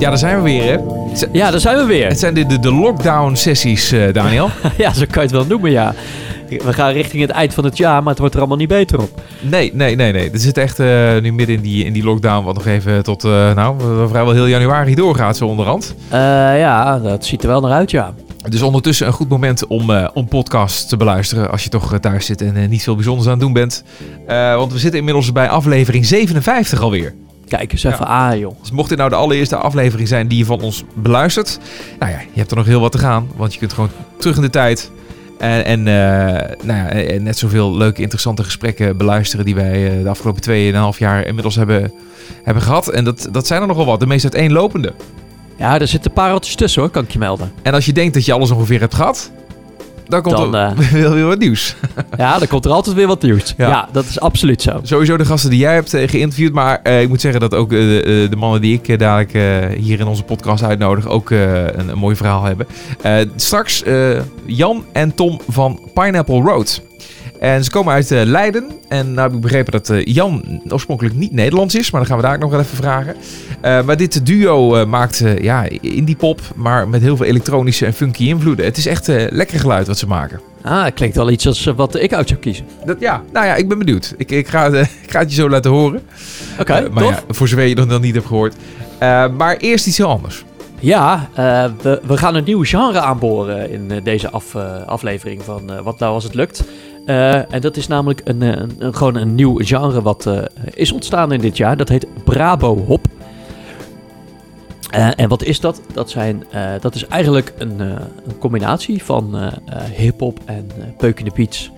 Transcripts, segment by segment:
Ja, daar zijn we weer, hè? Ja, daar zijn we weer. Het zijn de, de, de lockdown-sessies, eh, Daniel. Ja, zo kan je het wel noemen, ja. We gaan richting het eind van het jaar, maar het wordt er allemaal niet beter op. Nee, nee, nee, nee. Het zit echt eh, nu midden in die, in die lockdown, wat nog even tot, eh, nou, vrijwel heel januari doorgaat, zo onderhand. Ja, dat ziet er wel naar uit, ja. Dus ondertussen een goed moment om, eh om podcasts te beluisteren als je toch thuis zit en niet veel bijzonders aan het doen bent. Want we zitten inmiddels bij aflevering 57 alweer. Kijk eens even aan, joh. Dus mocht dit nou de allereerste aflevering zijn die je van ons beluistert, nou ja, je hebt er nog heel wat te gaan, want je kunt gewoon terug in de tijd en, en, eh, nou ja, net zoveel leuke, interessante gesprekken beluisteren die wij eh, de afgelopen 2,5 jaar inmiddels hebben, hebben gehad. En dat, dat zijn er nogal wat, de meest uiteenlopende. Ja, er zitten pareltjes tussen, hoor, kan ik je melden. En als je denkt dat je alles ongeveer hebt gehad, dan komt Dan, er eh, weer wat nieuws. Ja, dan komt er altijd weer wat nieuws. Ja. Ja, dat is absoluut zo. Sowieso de gasten die jij hebt eh, geïnterviewd. Maar eh, ik moet zeggen dat ook de, de mannen die ik dadelijk hier in onze podcast uitnodig ook een, een mooi verhaal hebben. Straks Jan en Tom van Pineapple Road. En ze komen uit eh, Leiden. En nou heb ik begrepen dat eh, Jan oorspronkelijk niet Nederlands is. Maar dan gaan we daar ook nog wel even vragen. Eh, maar dit duo maakt eh, ja, indie pop. Maar met heel veel elektronische en funky invloeden. Het is echt lekker geluid wat ze maken. Ah, het klinkt wel iets als wat ik uit zou kiezen. Dat, ja, nou ja, ik ben benieuwd. Ik, ik, ga, het, ik ga het je zo laten horen. Oké, maar ja, voor zover je dat dan niet hebt gehoord. Eh, maar eerst iets heel anders. Ja, we, we gaan een nieuw genre aanboren in deze af, aflevering van Wat Nou Als Het Lukt. Eh, en dat is namelijk een, eh, een, een- gewoon een nieuw genre wat eh, is ontstaan in dit jaar. Dat heet Brabo Hop. En wat is dat? Dat, zijn, dat is eigenlijk een, een combinatie van hip-hop en uh, peukende beats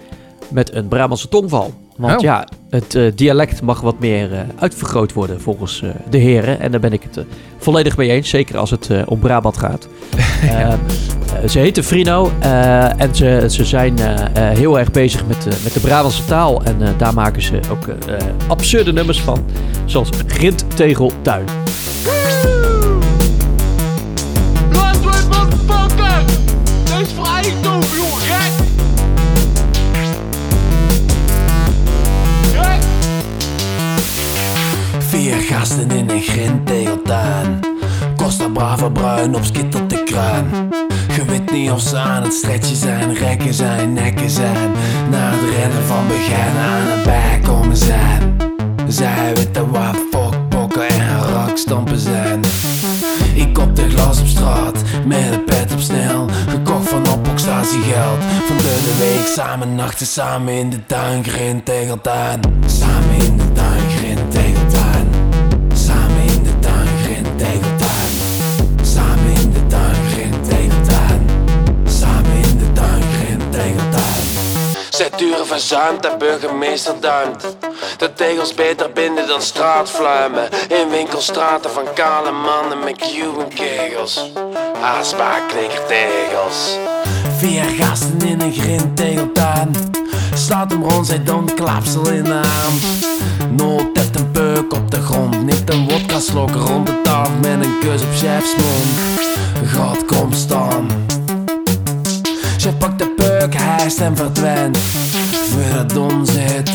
met een Brabantse tongval. Want Oh. ja, het eh, dialect mag wat meer eh, uitvergroot worden volgens eh, de heren. En daar ben ik het volledig mee eens, zeker als het om Brabant gaat. Ze heten Frino en ze, ze zijn heel erg bezig met, met de Brabantse taal. En daar maken ze ook absurde nummers van, zoals Grindtegeltuin. Vier gasten in een grindtegeltuin. Costa Brava bruin op skit tot de kruin. Je weet niet of ze aan het stretchen zijn, rekken zijn, nekken zijn. Na het rennen van begin aan het bijkomen zijn. Zij weten waar fokpokken en rakstampen zijn. Ik op de glas op straat, met een pet op snel. Gekocht van opstatiegeld. Van de week samen nachten, samen in de tuin, grindtegeltuin. Samen in de tuin, Zij duren verzuimd en burgemeester duimt. De tegels beter binden dan straatvluimen. In winkelstraten van kale mannen met Cuban kegels. Aasbaar knikkertegels. Vier gasten in een grindtegeltuin. Slaat hem rond, zij dan klapsel in de hand. Heeft een peuk op de grond. Nipt een wodka slok rond de tafel met een kus op chef's mond. God komt staan. Chef pakt de peuk, hijst en verdwijnt. Voor het.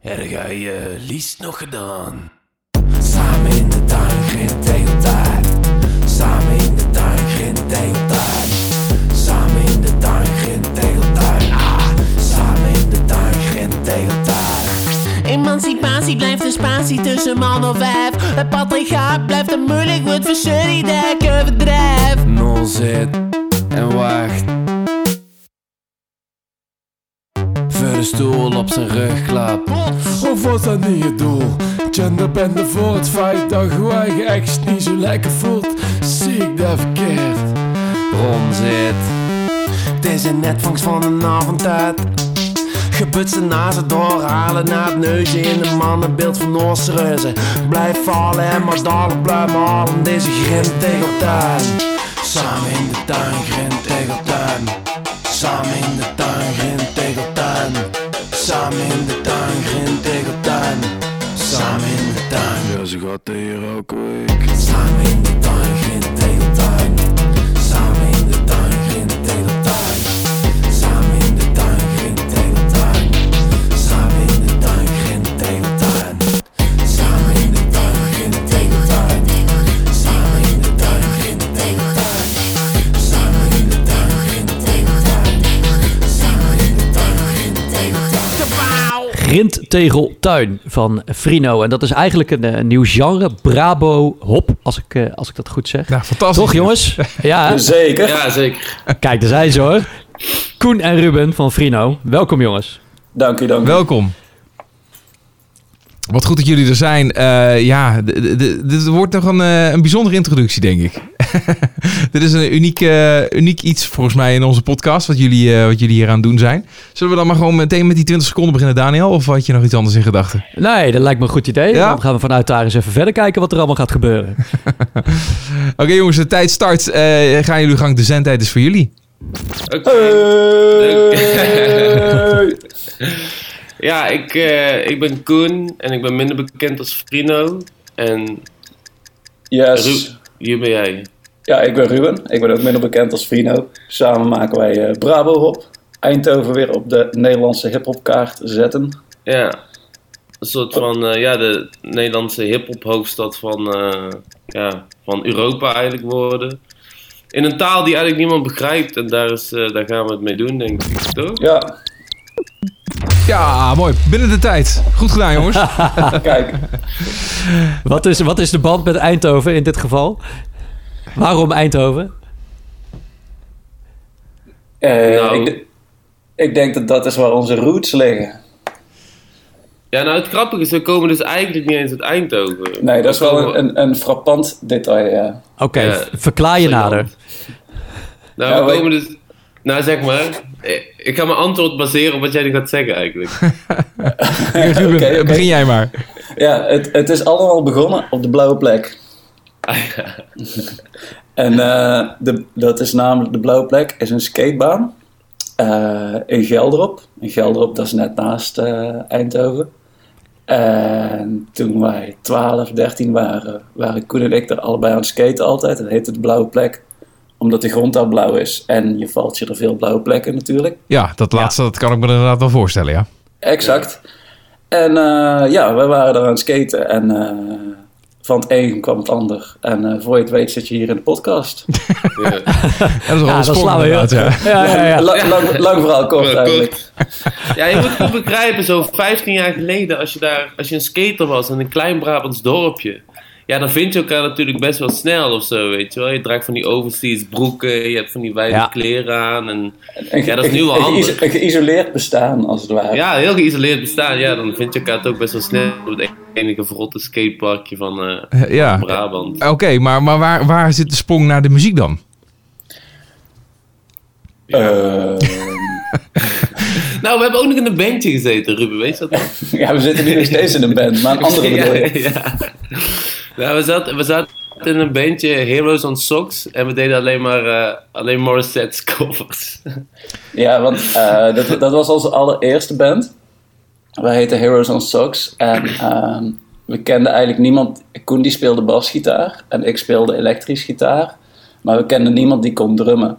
Heb jij je liefst nog gedaan? Samen in de tuin, geen tegeltuin. Samen in de tuin, geen tegeltuin. Samen in de tuin, geen tegeltuin. Ah, samen in de tuin, geen tegeltuin. Emancipatie blijft een spatie tussen man of vijf. Het patriarchaat blijft een moeilijk woord voor jullie dekken bedrijf. Nul zit en wacht. De stoel op zijn rug klapt. Of was dat niet het doel? Genderbende voor het feit dat gewoon je ex niet zo lekker voelt. Zie ik dat verkeerd? Ron zit. Het is een netvangst van een avond uit. Gebutste nazen doorhalen naar het neusje in een mannenbeeld van Noorse reuzen. Blijf vallen en maar dadelijk blijven halen deze grind tegen tuin. Samen in de tuin, grind tegeltuin. Samen in de tuin, grind tegeltuin. Samen in de tuin, grind tegeltuin. Samen in de tuin. Ja, ze gaat hier elke week. Samen in de tuin, grindtegeltuin van Frino. En dat is eigenlijk een, eh, nieuw genre, Brabo Hop, als ik, eh, als ik dat goed zeg. Nou, fantastisch. Toch jongens? Ja, Zeker. Ja, zeker. kijk, daar zijn ze hoor. Koen en Ruben van Frino. Welkom jongens. Dank u, dank u. Welkom. Wat goed dat jullie er zijn. Eh, ja, dit wordt nog een, eh, een bijzondere introductie, denk ik. dit is een uniek, eh, uniek iets volgens mij in onze podcast, wat jullie, eh, wat jullie hier aan het doen zijn. Zullen we dan maar gewoon meteen met die 20 seconden beginnen, Daniel? Of had je nog iets anders in gedachten? Nee, dat lijkt me een goed idee. Ja. Dan gaan we vanuit daar eens even verder kijken wat er allemaal gaat gebeuren. Oké jongens, de tijd start. Eh gaan jullie gang. De zendtijd is voor jullie. Oké. ja, ik, eh, ik ben Koen en ik ben minder bekend als Frino. En Yes. Ru- hier ben jij. Ja, ik ben Ruben. Ik ben ook minder bekend als Frino. Samen maken wij eh, Brabo Hop. Eindhoven weer op de Nederlandse hip-hopkaart zetten. Ja, een soort van eh, ja, de Nederlandse hip-hop hoofdstad van, ja, van Europa eigenlijk worden. In een taal die eigenlijk niemand begrijpt en daar, is, daar gaan we het mee doen, denk ik. Toch? Ja, Ja, mooi. Binnen de tijd. Goed gedaan jongens. kijk. Wat is, wat is de band met Eindhoven in dit geval? Waarom Eindhoven? Eh, Nou. ik, ik denk dat dat is waar onze roots liggen. Ja, nou het grappige is, we komen dus eigenlijk niet eens uit Eindhoven. Nee, dat is We wel een, een, een frappant detail, ja. Oké, Ja, verklaar je nader. Nou, Ja, we komen dus... Nou, zeg maar. Ik- Ik ga mijn antwoord baseren op wat jij nu gaat zeggen eigenlijk. Ruben, begin jij maar. Ja, het, het is allemaal begonnen op de blauwe plek. Ah, ja. En eh, de, dat is namelijk, de blauwe plek is een skatebaan eh, in Gelderop. In Gelderop, dat is net naast eh, Eindhoven. En toen wij 12, 13 waren, waren Koen en ik er allebei aan het skaten altijd. Het heette de blauwe plek, omdat de grond daar blauw is. En je valt je er veel blauwe plekken natuurlijk. Ja, dat laatste dat kan ik me inderdaad wel voorstellen, ja. Exact. En eh, ja, we waren er aan het skaten en eh, van het een kwam het ander. En eh, voor je het weet zit je hier in de podcast. Ja. Dat is wel Ja, slaan we heel... ja. Ja, ja, ja. Lang, lang, lang verhaal kort eigenlijk. Ja, je moet goed begrijpen, zo 15 jaar geleden, als je daar, als je een skater was in een klein Brabants dorpje, ja, dan vind je elkaar natuurlijk best wel snel of zo, weet je wel. Je draagt van die overseas broeken, je hebt van die wijde Ja. kleren aan en Een, Ja, dat is nu wel handig. een geïsoleerd bestaan, als het ware. ja, heel geïsoleerd bestaan, ja, dan vind je elkaar toch best wel snel op het enige verrotte skateparkje van eh, Eh, ja. Brabant. Oké, maar, maar waar, waar zit de sprong naar de muziek dan? Nou, we hebben ook nog in een bandje gezeten, Ruben, weet je dat nog? ja, we zitten nu nog steeds in een band, maar een andere bedoel je. ja, ja. Nou, we zaten, we zaten in een bandje Heroes on Socks en we deden alleen maar eh, alleen Morissette's covers. Ja, want eh, dat, dat was onze allereerste band. Wij heten Heroes on Socks. En ehm, we kenden eigenlijk niemand. Koen die speelde basgitaar en ik speelde elektrisch gitaar. Maar we kenden niemand die kon drummen.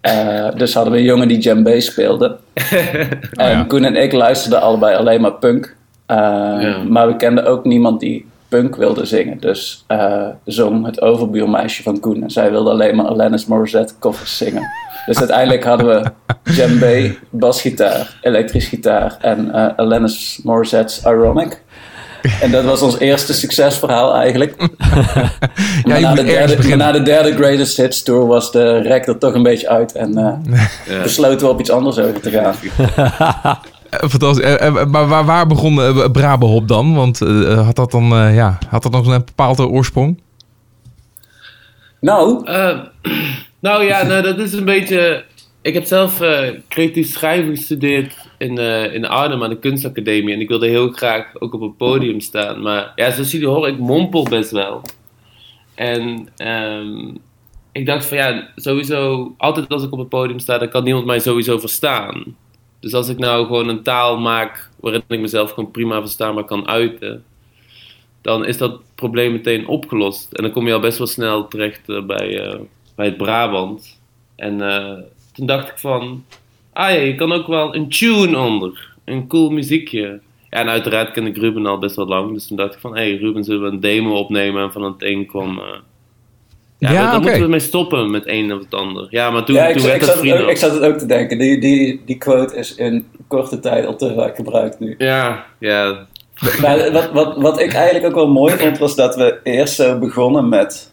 Eh, dus hadden we een jongen die djembe speelde. en ja. Koen en ik luisterden allebei alleen maar punk. Ja. Maar we kenden ook niemand die punk wilde zingen. Dus eh, zong het overbuurmeisje van Koen. En zij wilde alleen maar Alanis Morissette covers zingen. Dus uiteindelijk hadden we djembe, basgitaar, elektrisch gitaar en eh Alanis Morissette's Ironic. En dat was ons eerste succesverhaal eigenlijk. Ja, na de derde, na de derde Greatest Hits Tour was de rek er toch een beetje uit. En eh, Ja. besloten we op iets anders over te gaan. Eh, Fantastisch. Eh, eh, maar waar, waar begon uh, Brabenhop dan? Want had dat dan eh, ja, had dat nog een bepaalde oorsprong? Nou, Eh, nou ja, nou, dat is een beetje... Ik heb zelf eh, creatief schrijven gestudeerd in, eh, in Arnhem aan de kunstacademie. En ik wilde heel graag ook op een podium staan. Maar ja, zoals jullie horen, ik mompel best wel. En ehm, ik dacht van ja, sowieso, altijd als ik op het podium sta, dan kan niemand mij sowieso verstaan. Dus als ik nou gewoon een taal maak waarin ik mezelf gewoon prima verstaanbaar kan uiten, dan is dat probleem meteen opgelost. En dan kom je al best wel snel terecht eh, bij, eh, bij het Brabant. En eh, toen dacht ik van, ah ja, je kan ook wel een tune onder. Een cool muziekje. En uiteraard ken ik Ruben al best wel lang. Dus toen dacht ik van, hé hey, Ruben, zullen we een demo opnemen? En van het een kwam, Ja, Ja, moeten we mee stoppen met een of het ander. Ja, maar toen, ja, ik, toen ik, dat zat het ook, vrienden. ik zat het ook te denken. Die, die, die quote is in korte tijd al te vaak gebruikt nu. Ja, ja. Maar wat, wat, wat ik eigenlijk ook wel mooi vond, was dat we eerst zo begonnen met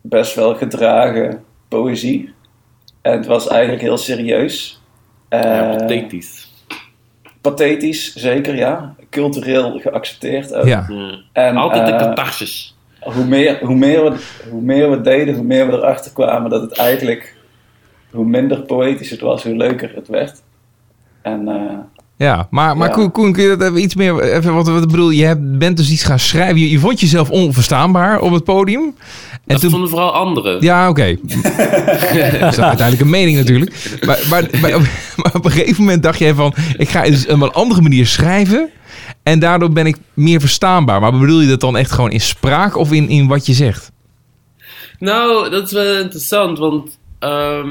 best wel gedragen poëzie. En het was eigenlijk heel serieus. ja Eh, pathetisch. pathetisch, zeker ja. Cultureel geaccepteerd ook. Ja. Ja. En, Altijd de eh, catharsis. Hoe, meer, hoe, meer we, hoe meer we deden, hoe meer we erachter kwamen dat het eigenlijk... Hoe minder poëtisch het was, hoe leuker het werd. En eh, Ja, maar, maar Ja. Koen, Koen, kun je dat even iets meer... Even, wat, wat bedoel, je hebt, bent dus iets gaan schrijven. Je, je vond jezelf onverstaanbaar op het podium. En Dat toen, vonden vooral anderen. Ja, oké. dat is uiteindelijk een mening natuurlijk. Maar, maar, maar, op, maar op een gegeven moment dacht jij van... Ik ga eens op een andere manier schrijven. En daardoor ben ik meer verstaanbaar. Maar bedoel je dat dan echt gewoon in spraak of in, in wat je zegt? Nou, dat is wel interessant, want ehm,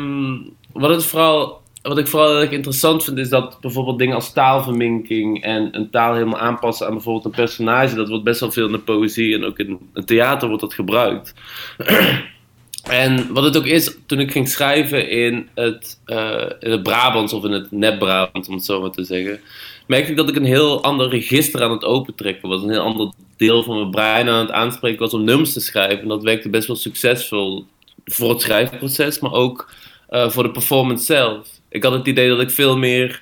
wat, het vooral, wat ik vooral interessant vind, is dat bijvoorbeeld dingen als taalverminking en een taal helemaal aanpassen aan bijvoorbeeld een personage, dat wordt best wel veel in de poëzie en ook in het theater wordt dat gebruikt. En wat het ook is, toen ik ging schrijven in het, eh, in het Brabants of in het nep-Brabants, om het zo maar te zeggen, merkte ik dat ik een heel ander register aan het opentrekken was. Een heel ander deel van mijn brein aan het aanspreken was om nummers te schrijven. En dat werkte best wel succesvol voor het schrijfproces, maar ook eh, voor de performance zelf. Ik had het idee dat ik veel meer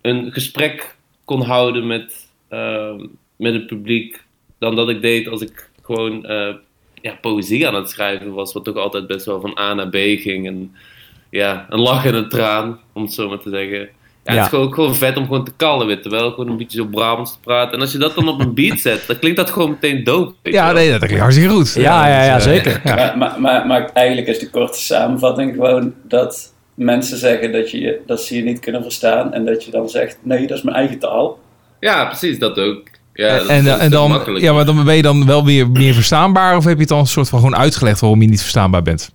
een gesprek kon houden met, eh, met het publiek dan dat ik deed als ik gewoon eh, ja, poëzie aan het schrijven was, wat toch altijd best wel van A naar B ging. En ja, een lach en een traan, om het zo maar te zeggen. Ja, Ja. Het is gewoon, gewoon vet om gewoon te kallen, weet wel. Gewoon een beetje zo Brabants te praten. En als je dat dan op een beat zet, dan klinkt dat gewoon meteen dope. weet je Ja, nee, dat klinkt hartstikke goed. Ja, ja, ja, dus, eh, zeker. ja. Maar, maar, maar, maar eigenlijk is de korte samenvatting gewoon dat mensen zeggen dat, je, dat ze je niet kunnen verstaan. En dat je dan zegt, nee, dat is mijn eigen taal. Ja, precies, dat ook. Ja, dat, en, is en dan, makkelijk. ja, maar dan ben je dan wel weer meer verstaanbaar? Of heb je het dan een soort van gewoon uitgelegd waarom je niet verstaanbaar bent?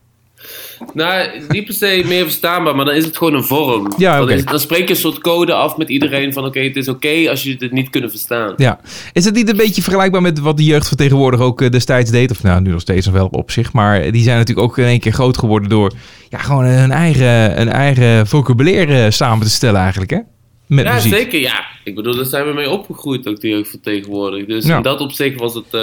Nou, niet per se meer verstaanbaar, maar dan is het gewoon een vorm. Ja, dan, is- dan spreek je een soort code af met iedereen van oké, het is oké als je het niet kunnen verstaan. Ja. Is het niet een beetje vergelijkbaar met wat de jeugd van tegenwoordig ook eh, destijds deed? Of nou, nu nog steeds nog wel op zich. Maar die zijn natuurlijk ook in één keer groot geworden door ja, gewoon een eigen, een eigen vocabulaire eh, samen te stellen eigenlijk, hè? Met Ja, muziek. zeker. Ja, ik bedoel, daar zijn we mee opgegroeid, ook de jeugd van tegenwoordig. Dus Ja. in dat opzicht was het, eh,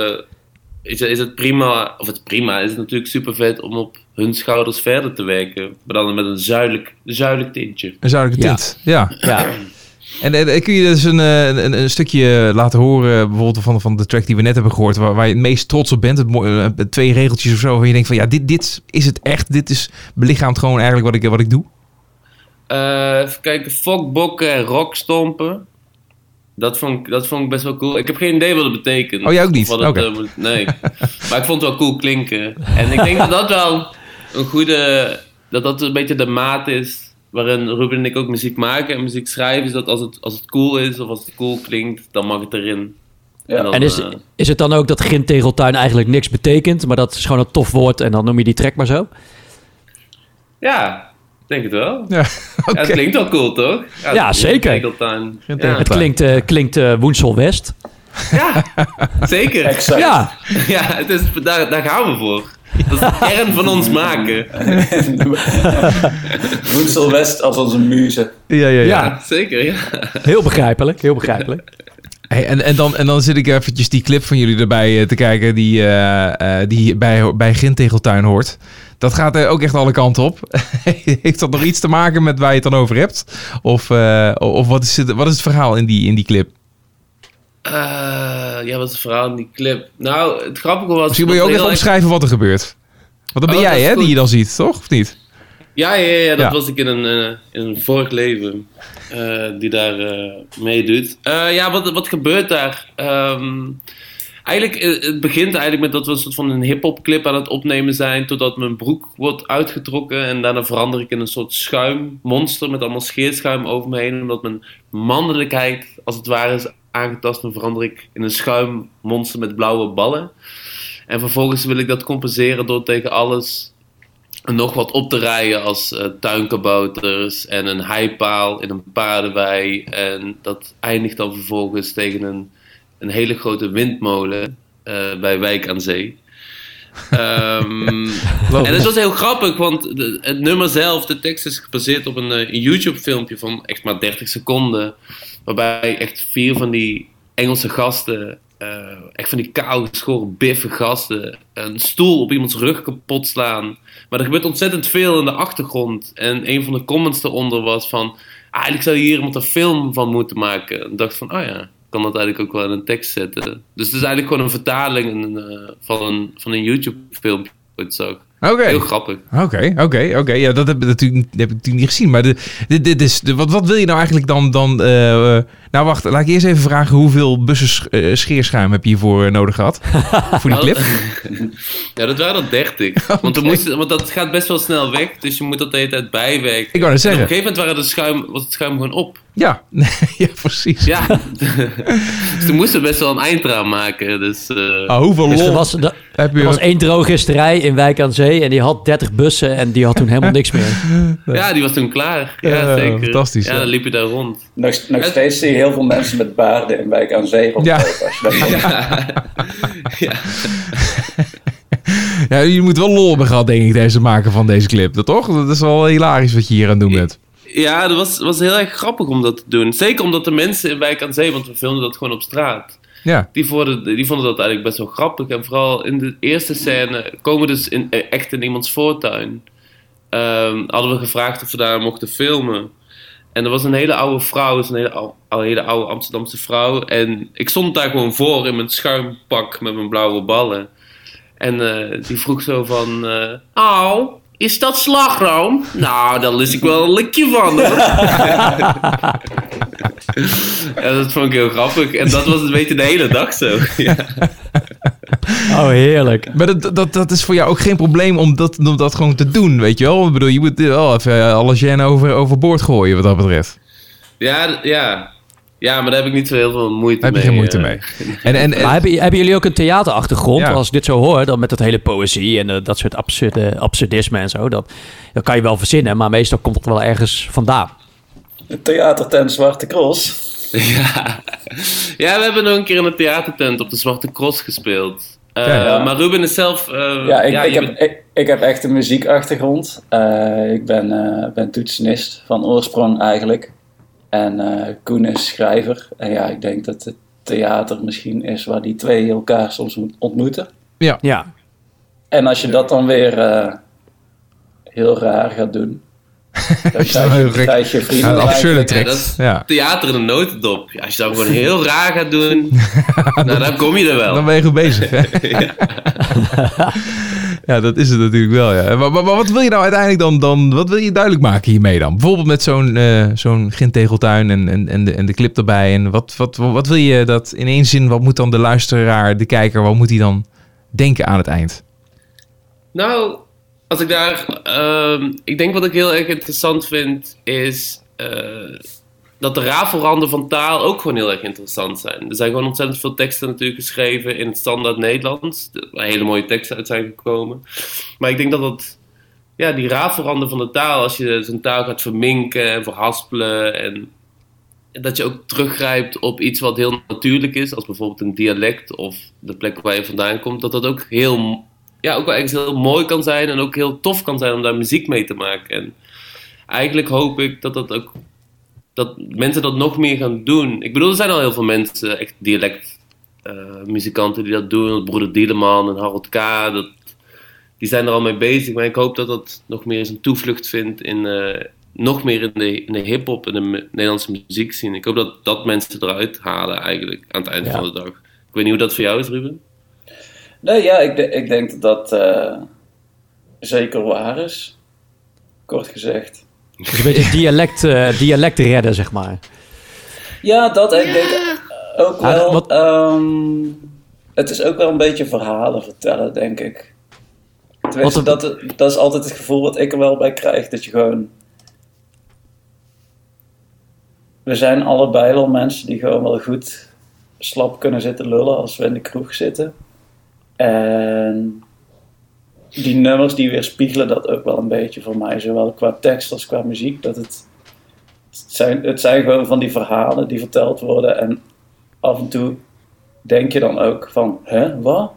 is, is het prima, of het prima, is het natuurlijk super vet om op hun schouders verder te werken. Maar dan met een zuidelijk, zuidelijk tintje. Een zuidelijke tint. Ja. Ja. En, kun je dus een, eh, een, een stukje laten horen, bijvoorbeeld van, van de track die we net hebben gehoord, waar, waar je het meest trots op bent? Het, eh, twee regeltjes of zo, waar je denkt van ja, dit, dit is het echt. Dit is belichaamt gewoon eigenlijk wat ik, wat ik doe. Eh, even kijken, fokbokken en rockstompen. Dat vond, ik, dat vond ik best wel cool. Ik heb geen idee wat het betekent. Oh, jij ook niet? Wat het, eh, nee. maar ik vond het wel cool klinken. En ik denk dat dat wel een goede... Dat dat een beetje de maat is waarin Ruben en ik ook muziek maken en muziek schrijven. Is dat als het, als het cool is of als het cool klinkt, dan mag het erin. Ja. dan, En is, eh, is het dan ook dat Gintegeltuin eigenlijk niks betekent, maar dat is gewoon een tof woord en dan noem je die track maar zo? ja, denk het wel. Ja, het klinkt wel cool, toch? Ja, zeker. Ja, Het klinkt, eh, klinkt eh, Woensel West. ja, zeker. Exact. Ja, Ja, het is, daar, daar gaan we voor. Dat is de kern van ons maken. Woensel West als onze muze. Ja, ja, ja. ja, Zeker, ja. heel begrijpelijk, heel begrijpelijk. Hey, en, en, dan, en dan zit ik eventjes die clip van jullie erbij eh, te kijken die, eh, eh, die bij, bij Gintegeltuin hoort. Dat gaat er ook echt alle kanten op. Heeft dat nog iets te maken met waar je het dan over hebt? Of, eh, of wat, is het, wat is het verhaal in die, in die clip? Eh, ja, wat is het verhaal in die clip? Nou, het grappige was... Misschien wil je ook even omschrijven wat er gebeurt. Want dat ben Oh, jij, hè, die je dan ziet, toch? Of niet? Ja, ja, ja, dat Ja. was ik in een, eh, in een vorig leven eh, die daar eh, meedoet. Eh, ja, wat, wat gebeurt daar? Ehm, eigenlijk, eh, het begint eigenlijk met dat we een soort van een hip-hop clip aan het opnemen zijn, totdat mijn broek wordt uitgetrokken en daarna verander ik in een soort schuimmonster met allemaal scheerschuim over me heen, omdat mijn mannelijkheid als het ware is aangetast en verander ik in een schuimmonster met blauwe ballen. En vervolgens wil ik dat compenseren door tegen alles nog wat op te rijden als eh, tuinkabouters en een heipaal in een paardenwei. En dat eindigt dan vervolgens tegen een, een hele grote windmolen eh, bij Wijk aan Zee. Ehm, en het was heel grappig, want de- het nummer zelf, de tekst is gebaseerd op een, eh, een YouTube-filmpje van echt maar 30 seconden. Waarbij echt vier van die Engelse gasten, eh, echt van die kaal geschoren, biffe gasten, een stoel op iemands rug kapot slaan. Maar er gebeurt ontzettend veel in de achtergrond. En een van de comments eronder was van, ah, eigenlijk zou je hier iemand een film van moeten maken. En ik dacht van, oh ja, kan dat eigenlijk ook wel in een tekst zetten. Dus het is eigenlijk gewoon een vertaling eh, van een, van een YouTube-filmpje. Oké. Heel grappig. Oké, oké, oké. Ja, dat heb, ik natuurlijk, dat heb ik natuurlijk niet gezien. Maar de, dit, dit is, de, wat, wat wil je nou eigenlijk dan... dan eh, nou, wacht. Laat ik eerst even vragen... hoeveel bussen eh, scheerschuim heb je hiervoor nodig gehad? voor die clip? Ja, dat waren er 30. Want, dat gaat best wel snel weg. Dus je moet dat de hele tijd bijwerken. Ik wou net En op zeggen. een gegeven moment waren de schuim, was het schuim gewoon op. Ja, ja precies. Ja. dus toen moesten we best wel een eind eraan maken. Dus, eh, Ah, hoeveel Dus lol er was, er, heb je... er was één drogisterij in Wijk aan Zee en die had 30 bussen en die had toen helemaal niks meer. ja, die was toen klaar. Ja, Ja, zeker. fantastisch, Ja, ja. dan liep je daar rond. Nog, nog Het- steeds zie je heel veel mensen met baarden in Wijk aan Zee rondlopen. Als je dat ja. Ja, je moet wel lol hebben gehad, denk ik, deze maken van deze clip. Dat toch? Dat is wel hilarisch wat je hier aan het doen bent. Ja, dat was, was heel erg grappig om dat te doen. Zeker omdat de mensen in Wijk aan Zee, want we filmden dat gewoon op straat. Ja. Die vonden, die vonden dat eigenlijk best wel grappig. En vooral in de eerste scène komen we dus in, eh, echt in iemands voortuin. Ehm, hadden we gevraagd of we daar mochten filmen. En er was een hele oude vrouw, dus een hele, ou- al hele oude Amsterdamse vrouw. En ik stond daar gewoon voor in mijn schuimpak met mijn blauwe ballen. En eh, die vroeg zo van... eh oh, is dat slagroom? Nou, daar lust ik wel een likje van. hoor." ja, dat vond ik heel grappig. En dat was een beetje de hele dag zo. ja. Oh, heerlijk. Maar dat, dat, dat is voor jou ook geen probleem om dat, om dat gewoon te doen, weet je wel? Ik bedoel, je moet wel even alle gen over, overboord gooien wat dat betreft. Ja, ja. Ja, maar daar heb ik niet zo heel veel moeite Daar heb je mee. geen moeite eh. mee. En, en, en- Maar hebben, hebben jullie ook een theaterachtergrond? Ja. Als ik dit zo hoor, dan met dat hele poëzie en eh, dat soort absurde, absurdisme en zo. Dat, dat kan je wel verzinnen, maar meestal komt het wel ergens vandaan. De theatertent Zwarte Cross. Ja. ja, we hebben nog een keer in een theatertent op de Zwarte Cross gespeeld. Eh, Ja, ja. Maar Ruben is zelf... eh, Ja, ik, ik, heb, bent- ik, ik heb echt een muziekachtergrond. Eh, ik ben, eh, ben toetsenist van oorsprong eigenlijk. En eh Koen is schrijver. En ja, ik denk dat het theater misschien is waar die twee elkaar soms moet ontmoeten. Ja, En als je dat dan weer eh, heel raar gaat doen, dan Als je dan krijg vrienden. absurde trek. Ja, dat is Ja. theater in een notendop. Ja, als je dan gewoon heel raar gaat doen, nou, dan kom je er wel. Dan ben je goed bezig, hè? ja, dat is het natuurlijk wel, ja. Maar, maar, wat wil je nou uiteindelijk dan, dan... Wat wil je duidelijk maken hiermee dan? Bijvoorbeeld met zo'n eh zo'n gintegeltuin en, en, en, de, en de clip erbij. En wat, wat, wat wil je dat in één zin... Wat moet dan de luisteraar, de kijker... Wat moet hij dan denken aan het eind? Nou, als ik daar. ehm, ik denk wat ik heel erg interessant vind, is. eh, dat de rafelranden van taal ook gewoon heel erg interessant zijn. Er zijn gewoon ontzettend veel teksten natuurlijk geschreven in het standaard Nederlands. Hele mooie teksten uit zijn gekomen. Maar ik denk dat dat. Ja, die rafelranden van de taal, als je zo'n taal gaat verminken en verhaspelen. En dat je ook teruggrijpt op iets wat heel natuurlijk is, als bijvoorbeeld een dialect of de plek waar je vandaan komt, dat dat ook heel ja, ook wel ergens heel mooi kan zijn en ook heel tof kan zijn om daar muziek mee te maken. En eigenlijk hoop ik dat dat ook dat mensen dat nog meer gaan doen. Ik bedoel, er zijn al heel veel mensen, echt dialect eh, muzikanten die dat doen. Broeder Dieleman en Harold K. Dat, die zijn er al mee bezig. Maar ik hoop dat dat nog meer eens een toevlucht vindt in eh, nog meer in de, in de hip-hop en de Nederlandse muziek zien. Ik hoop dat dat mensen eruit halen eigenlijk aan het einde Ja. van de dag. Ik weet niet hoe dat voor jou is, Ruben. Nee, ja, ik, de- ik denk dat dat eh, zeker waar is. Kort gezegd. Dus een beetje dialect, eh, dialect redden, zeg maar. Ja, dat ik denk ook wel. wat- ehm, het is ook wel een beetje verhalen vertellen, denk ik. Tenminste, Wat dat, dat is altijd het gevoel wat ik er wel bij krijg. Dat je gewoon. We zijn allebei wel mensen die gewoon wel goed slap kunnen zitten lullen als we in de kroeg zitten. En die nummers die weerspiegelen dat ook wel een beetje voor mij, zowel qua tekst als qua muziek. Dat het, het, zijn, het zijn gewoon van die verhalen die verteld worden. En af en toe denk je dan ook van, hè, wat?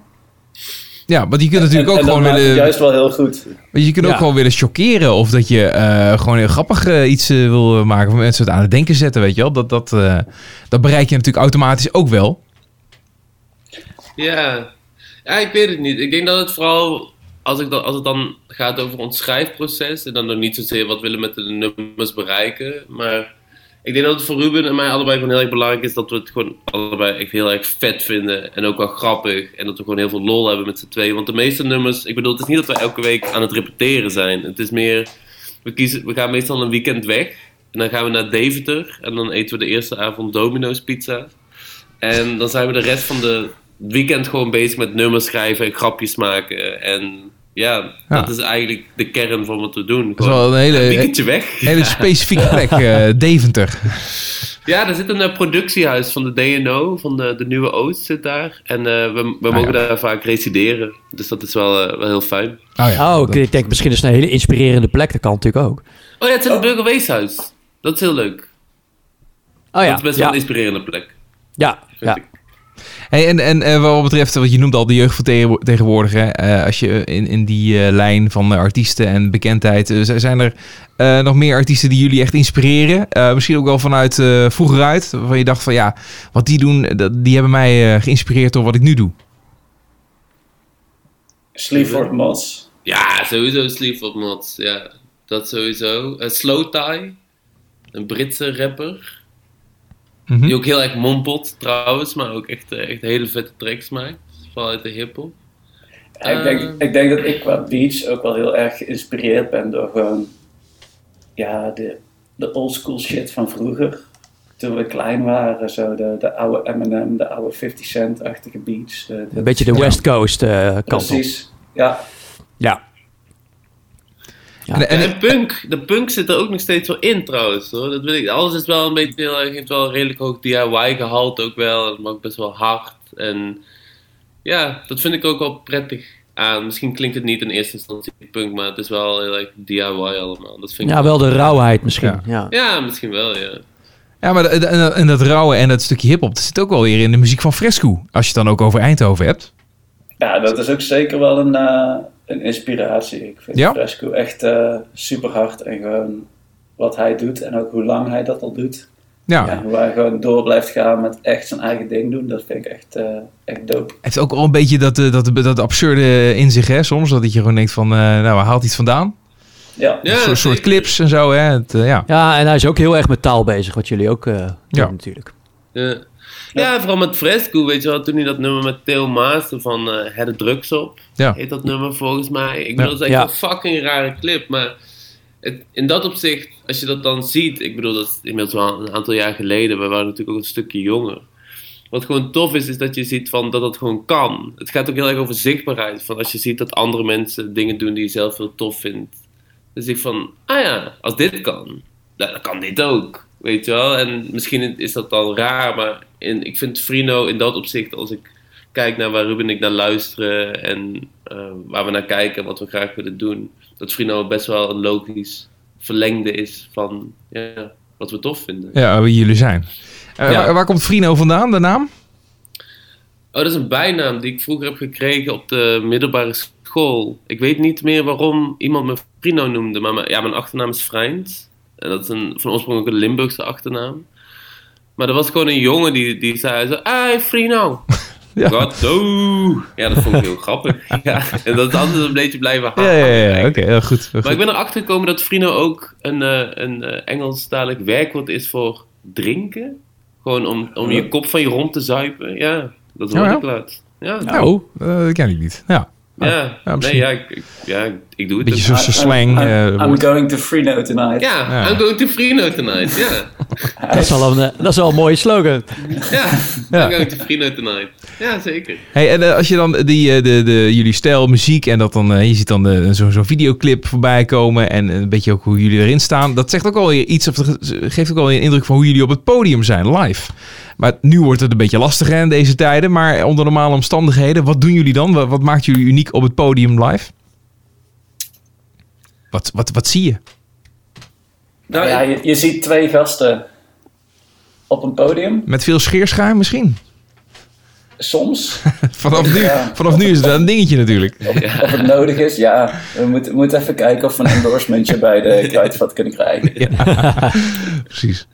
Ja, want je kunt natuurlijk En- ook en gewoon willen... juist wel heel goed. want Je kunt ook gewoon willen chockeren. Of dat je eh, gewoon heel grappig eh, iets eh, wil maken. Of mensen het aan het denken zetten, weet je wel. Dat, dat, eh, dat bereik je natuurlijk automatisch ook wel. Ja. ja, ik weet het niet. Ik denk dat het vooral, als, ik dan, als het dan gaat over ons schrijfproces, en dan nog niet zozeer wat willen met de nummers bereiken, maar ik denk dat het voor Ruben en mij allebei gewoon heel erg belangrijk is dat we het gewoon allebei echt heel erg vet vinden en ook wel grappig en dat we gewoon heel veel lol hebben met z'n tweeën. Want de meeste nummers, ik bedoel, het is niet dat we elke week aan het repeteren zijn. Het is meer, we, kiezen, we gaan meestal een weekend weg en dan gaan we naar Deventer en dan eten we de eerste avond Domino's pizza. En dan zijn we de rest van de weekend gewoon bezig met nummers schrijven en grapjes maken. En ja, Ja. dat is eigenlijk de kern van wat we doen. Dat is wel een hele, een weekendje weg. hele specifieke plek. eh, Deventer. Ja, er zit een eh, productiehuis van de DNO, van de, de Nieuwe Oost zit daar. En eh, we, we Ah, mogen ja. daar vaak resideren. Dus dat is wel, wel heel fijn. Oh ja. Oh, ik, ik denk misschien is het een hele inspirerende plek. Dat kan natuurlijk ook. Oh ja, het is een burgerweeshuis. Dat is heel leuk. Oh ja, dat is best wel een inspirerende plek, ja, vind ja. ik. Hey, en en eh, wat betreft, wat je noemt al de jeugd van tegen- tegenwoordig. Hè, eh, als je in, in die eh, lijn van eh, artiesten en bekendheid. zijn er eh, nog meer artiesten die jullie echt inspireren? Eh, misschien ook wel vanuit eh, vroeger uit. Waarvan je dacht van ja, wat die doen, dat, die hebben mij eh, geïnspireerd door wat ik nu doe. Sleaford Mods. Ja, sowieso Sleaford Mods. Ja, dat sowieso. Uh, Slow Tie, een Britse rapper. Mhm. Die ook heel erg mompelt trouwens, maar ook echt, eh, echt hele vette tracks maakt. Vooral uit de hiphop. ik, denk, Eh. ik denk dat ik qua beats ook wel heel erg geïnspireerd ben door gewoon ja, de, de oldschool shit van vroeger. Toen we klein waren, zo de, de oude Eminem, de oude 50 Cent-achtige beats. de- de- Een beetje de West Coast eh, kant op. Precies, ja. Ja. Ja. En, en, En, punk, de punk zit er ook nog steeds wel in trouwens hoor. Dat wil ik, alles is wel een beetje, heel erg- heeft wel een redelijk hoog DIY gehalte ook wel. Het mag best wel hard. En ja, dat vind ik ook wel prettig aan. Misschien klinkt het niet in eerste instantie punk, maar het is wel heel erg DIY allemaal. Dat vind ik ja, wel de rauwheid misschien. Ja. Ja. Ja, misschien wel, ja. ja, maar dat- en dat rauwe en dat stukje hip-hop, dat zit ook wel weer in de muziek van Fresco. Als je het dan ook over Eindhoven hebt. ja, dat is ook zeker wel een, eh, een inspiratie. Ik vind Ja? Fresco echt eh, super hard en gewoon wat hij doet en ook hoe lang hij dat al doet. Ja, En hoe hij gewoon door blijft gaan met echt zijn eigen ding doen, dat vind ik echt, eh, echt dope. heeft ook wel een beetje dat, eh, dat, dat absurde in zich, hè, soms. Dat je gewoon denkt van, eh, nou, waar haalt hij het vandaan? Ja, Ja, een soort, clips en zo, hè. Het, ja. ja, en hij is ook heel erg met taal bezig, wat jullie ook eh doen Ja. natuurlijk. Ja. Ja, vooral met Fresco, weet je wel. Toen hij dat nummer met Theo Maas van eh Het de Drugs op. Ja. Heet dat nummer volgens mij. Ik bedoel, dat is echt Ja. een fucking rare clip. Maar het, in dat opzicht, als je dat dan ziet. Ik bedoel, dat is inmiddels wel een aantal jaar geleden. We waren natuurlijk ook een stukje jonger. Wat gewoon tof is, is dat je ziet van dat het gewoon kan. Het gaat ook heel erg over zichtbaarheid. Van als je ziet dat andere mensen dingen doen die je zelf heel tof vindt. Dan zie ik van, ah ja, als dit kan, dan kan dit ook. Weet je wel? En misschien is dat dan raar, maar in, ik vind Frino in dat opzicht, als ik kijk naar waar Ruben en ik naar luisteren en eh, waar we naar kijken en wat we graag willen doen, dat Frino best wel een logisch verlengde is van ja, wat we tof vinden. ja, wie jullie zijn. Eh, Ja. waar, waar komt Frino vandaan, de naam? Oh, dat is een bijnaam die ik vroeger heb gekregen op de middelbare school. Ik weet niet meer waarom iemand me Frino noemde, maar mijn, ja, mijn achternaam is Vrijns. En dat is een, van oorsprong ook een Limburgse achternaam. Maar er was gewoon een jongen die, die zei zo, hey Frino. Ja. Oh. Ja, dat vond ik heel grappig. Ja, en dat is altijd een beetje blijven Ja, hangen. ja, ja, ja. oké, goed. Maar ik ben erachter gekomen dat Frino ook een, eh een eh, Engelstalig werkwoord is voor drinken. Gewoon om, om je kop van je rond te zuipen. Ja, dat hoor ik laat. Ja, Nou, eh, dat ken ik niet. Ja, ja. ja, nee, ja, ik, ik- ja, ik- doe het. beetje dus. zo'n slang. I'm, eh, I'm going to Freno tonight. Ja, Ja. I'm going to Frino tonight. Ja, Dat is wel een, dat is wel een mooie slogan. ja. Ja. I'm going to Frino tonight. Ja, zeker. Hey, en eh, als je dan die, eh, de, de, jullie stijl, muziek en dat dan, je ziet dan de- zo'n zo'n videoclip voorbij komen en een beetje ook hoe jullie erin staan. Dat zegt ook weer iets, of geeft ook wel een indruk van hoe jullie op het podium zijn, live. Maar nu wordt het een beetje lastiger in deze tijden, maar onder normale omstandigheden, wat doen jullie dan? Wat, wat maakt jullie uniek op het podium live? Wat, wat, wat zie je? Nou ja, je, je ziet twee gasten op een podium. Met veel scheerschuim misschien? Soms. Vanaf nu, Ja. vanaf nu is het wel een dingetje natuurlijk. Of het nodig is, ja. We moeten, we moeten even kijken of we een endorsementje bij de kruidvat kunnen krijgen. Precies.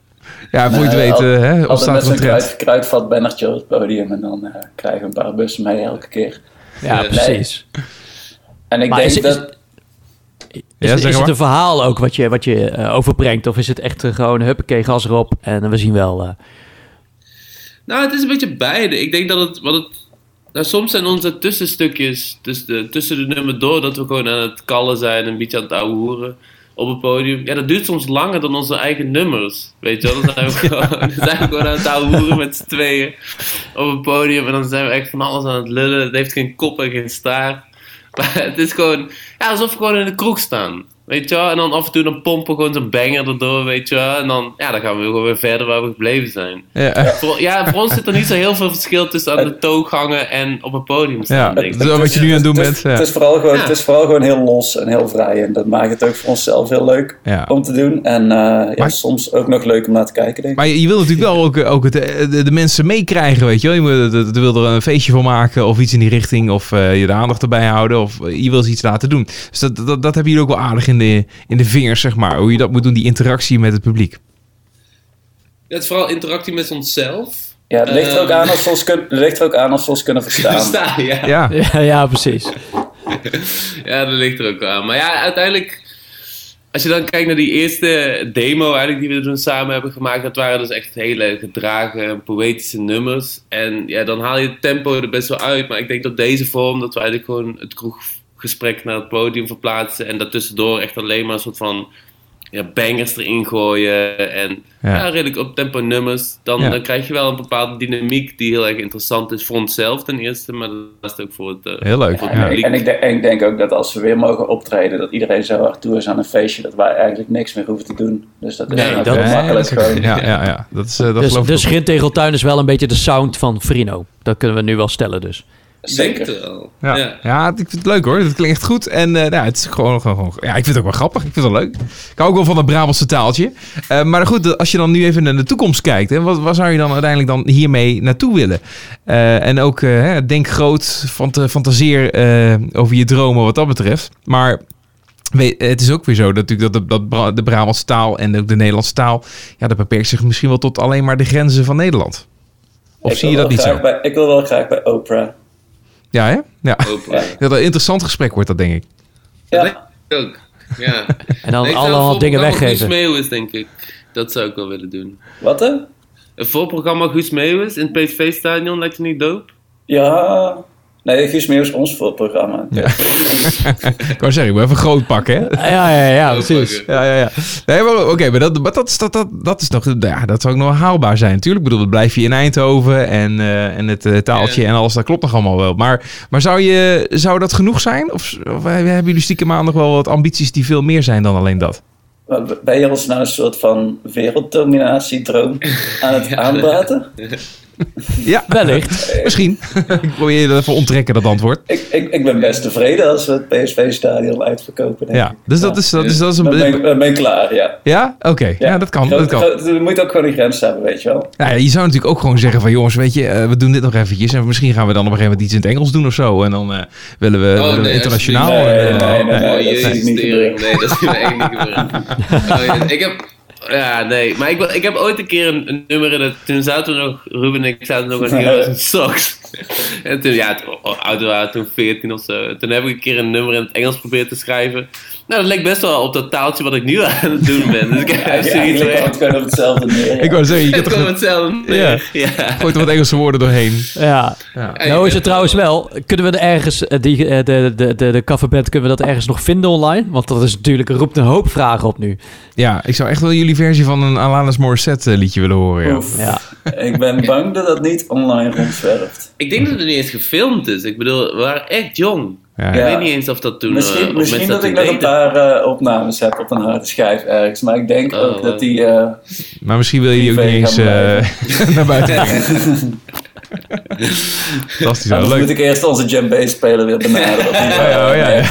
Ja, voor je het weet al- hè, met er een kruid, kruidvat-bannertje op het podium en dan eh, krijgen we een paar bussen mee elke keer. Ja, Nee. precies. En ik Maar denk is, dat... is, Ja, is zeg het een verhaal ook wat je, wat je eh, overbrengt? Of is het echt eh, gewoon huppakee, gas erop en we zien wel... eh, Nou, het is een beetje beide. Ik denk dat het. Wat het nou, soms zijn onze tussenstukjes tussen de, tussen de nummer door dat we gewoon aan het kallen zijn, een beetje aan het ouwe hoeren op het podium. Ja, dat duurt soms langer dan onze eigen nummers. Weet je wel? Dan zijn we gewoon, dan zijn we gewoon aan het hoeren met z'n tweeën op het podium. En dan zijn we echt van alles aan het lullen. Het heeft geen kop en geen staart. Maar het is gewoon, ja, alsof we gewoon in de kroeg staan. Weet je wel? En dan af en toe dan pompen we gewoon zo'n banger erdoor, weet je wel? En dan, ja, dan gaan we gewoon weer verder waar we gebleven zijn. Ja, eh, Voor, ja, voor ons zit er niet zo heel veel verschil tussen aan de toog hangen en op een podium staan, ja, denk ik. dat is wat je nu aan het doen het, bent. het, is vooral gewoon, Ja. het is vooral gewoon heel los en heel vrij. En dat maakt het ook voor onszelf heel leuk Ja. om te doen. En eh, ja, Maar- soms ook nog leuk om naar te kijken, denk ik. Maar je, je wil natuurlijk wel ook, ook het, de, de mensen meekrijgen, weet je wel. Je moet, de- de- wil er een feestje van maken of iets in die richting. Of eh, je de aandacht erbij houden. Of eh, je wil ze iets laten doen. Dus dat, dat, dat heb je ook wel aardig in de, in de vingers, zeg maar. Hoe je dat moet doen, die interactie met het publiek. Het is vooral interactie met onszelf. Ja, het ligt er ook Ehm. aan of we ons, kun, het ligt er ook aan of ons kunnen verstaan. Staan, ja. Ja, ja, ja, precies. Ja, dat ligt er ook aan. Maar ja, uiteindelijk, als je dan kijkt naar die eerste demo eigenlijk die we toen samen hebben gemaakt, dat waren dus echt hele gedragen, poëtische nummers. En ja, dan haal je het tempo er best wel uit. Maar ik denk dat deze vorm, dat we eigenlijk gewoon het kroeggesprek naar het podium verplaatsen en daartussendoor echt alleen maar een soort van ja, bangers erin gooien en Ja. ja. redelijk op tempo nummers, dan, Ja. dan krijg je wel een bepaalde dynamiek die heel erg interessant is voor onszelf ten eerste, maar dat is ook voor het, eh, heel leuk. voor En, het Ja. ik, en, ik denk, en ik denk ook dat als we weer mogen optreden, dat iedereen zo hard toe is aan een feestje, dat wij eigenlijk niks meer hoeven te doen. Dus dat is Nee, dat- heel Nee, makkelijk gewoon. ja, ja, ja. Dat is, dat Dus. Schintegeltuin is wel een beetje de sound van Frino. Dat kunnen we nu wel stellen dus. Zeker. het wel. Ja. Ja. Ja. ik vind het leuk hoor. Het klinkt echt goed. En eh, nou, het is gewoon, gewoon, gewoon- Ja, ik vind het ook wel grappig. Ik vind het wel leuk. Ik hou ook wel van het Brabantse taaltje. Eh, maar goed, als je dan nu even naar de toekomst kijkt. Hè, wat, waar zou je dan uiteindelijk dan hiermee naartoe willen? Eh, en ook, hè, denk groot. Fant fantaseer eh, over je dromen wat dat betreft. Maar... weet- Het is ook weer zo dat, natuurlijk dat, de, dat de Brabantse taal en ook de Nederlandse taal... Ja, dat beperkt zich misschien wel tot alleen maar de grenzen van Nederland. Of Ik zie je dat niet zo? Bij, ik wil wel graag bij Oprah. Ja, hè? Ja. Dat een interessant gesprek wordt dat, denk ik. Ja. Ook. Ja. En dan Nee, allemaal dingen weggeven. Guus denk ik. Dat zou ik wel willen doen. Wat hè? Een voorprogramma Guus Meeuwis in het PSV-stadion, lijkt je niet dope? Ja. Nee, Guus is ons voorprogramma. Ja. ik wou zeggen, ik moet even groot pakken, hè? Ja, ja, ja, precies. Ja, ja, ja. Nee, maar oké, maar, dat, maar dat, is- dat, dat, dat is nog, ja, dat zou ook nog haalbaar zijn. Natuurlijk, ik bedoel, dat blijf je in Eindhoven en, eh, en het eh, taaltje Ja. en alles, dat klopt nog allemaal wel. Maar, maar zou, je, zou dat genoeg zijn? Of, of hebben jullie stiekem aan nog wel wat ambities die veel meer zijn dan alleen dat? Ben je ons nou een soort van werelddominatiedroom aan het aanpraten? Ja, Wellicht. misschien. ik probeer je even onttrekken, dat antwoord. Ik, ik, ik ben best tevreden als we het PSV-stadion uitverkopen. denk Ja, ik. dus dat is, dat is, dat is Dan ben, een... dan ben ik klaar, ja. Ja? Oké, ja. dat kan. Groot- Dat kan. groot- Er moet ook gewoon een grens hebben, weet je wel. Ja, je zou natuurlijk ook gewoon zeggen van jongens, weet je, eh, we doen dit nog eventjes. En misschien gaan we dan op een gegeven moment iets in het Engels doen of zo. En dan eh, willen we, willen nee, internationaal. Nee, eh, nee, nee, nee, oh, dat tering. gebeuren. Nee, dat. Oh, ik heb... Ja, nee. Maar ik, wil- ik heb ooit een keer een, een nummer in het... Toen zaten we nog... Ruben en ik zaten nog Heroes in Socks. En toen, ja, toen, oh, oud waren we toen 14 of zo. Toen heb ik een keer een nummer in het Engels proberen te schrijven. Nou, dat leek best wel op dat taaltje wat ik nu aan het doen ben. Dus ik heb Ja, zoiets het gewoon op hetzelfde neer. ja. Ik wou zeggen, je Het kunt toch hetzelfde Ja. neer. Ja. gooit er wat Engelse woorden doorheen. Ja. Ja. Nou is het trouwens wel. Kunnen we er ergens, eh, die, eh, de, de, de, de coverband, kunnen we dat ergens nog vinden online? Want dat is natuurlijk, roept een hoop vragen op nu. ja, ik zou echt wel jullie versie van een Alanis Morissette eh, liedje willen horen. Ja. Ja. Ik ben bang dat dat niet online rondzwerft. Ik denk dat het niet eens gefilmd is. Ik bedoel, we waren echt jong. Ja. Ik weet niet eens of dat toen... eh, Misschien, of misschien dat ik nog een paar eh, opnames heb op een harde schijf ergens. Maar ik denk Oh, ook dat wow. die... eh, Maar misschien wil je die ook niet eens gaan eh, naar buiten brengen. Fantastisch, leuk. moet ik eerst onze djembe-speler weer benaderen. Of die, Ja, ja, eh,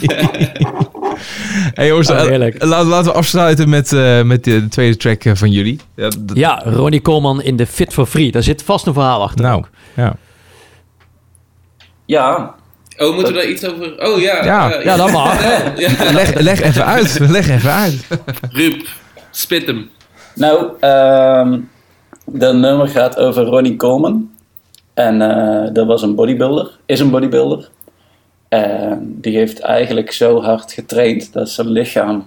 ja. Hey jongens, Oh, eh, heerlijk. laten, laten we afsluiten met, eh, met de, de tweede track eh, van jullie. Ja, Ronnie Coleman in de Fit for Free. Daar zit vast een verhaal achter. nou, ook. ja. Ja, Oh, moeten we daar iets over... Oh ja. Ja. Ja, dat mag. Ja. Leg, leg even uit. Leg even uit. Ruud, spit hem. nou, ehm dat nummer gaat over Ronnie Coleman. En eh, dat was een bodybuilder, is een bodybuilder. En die heeft eigenlijk zo hard getraind dat zijn lichaam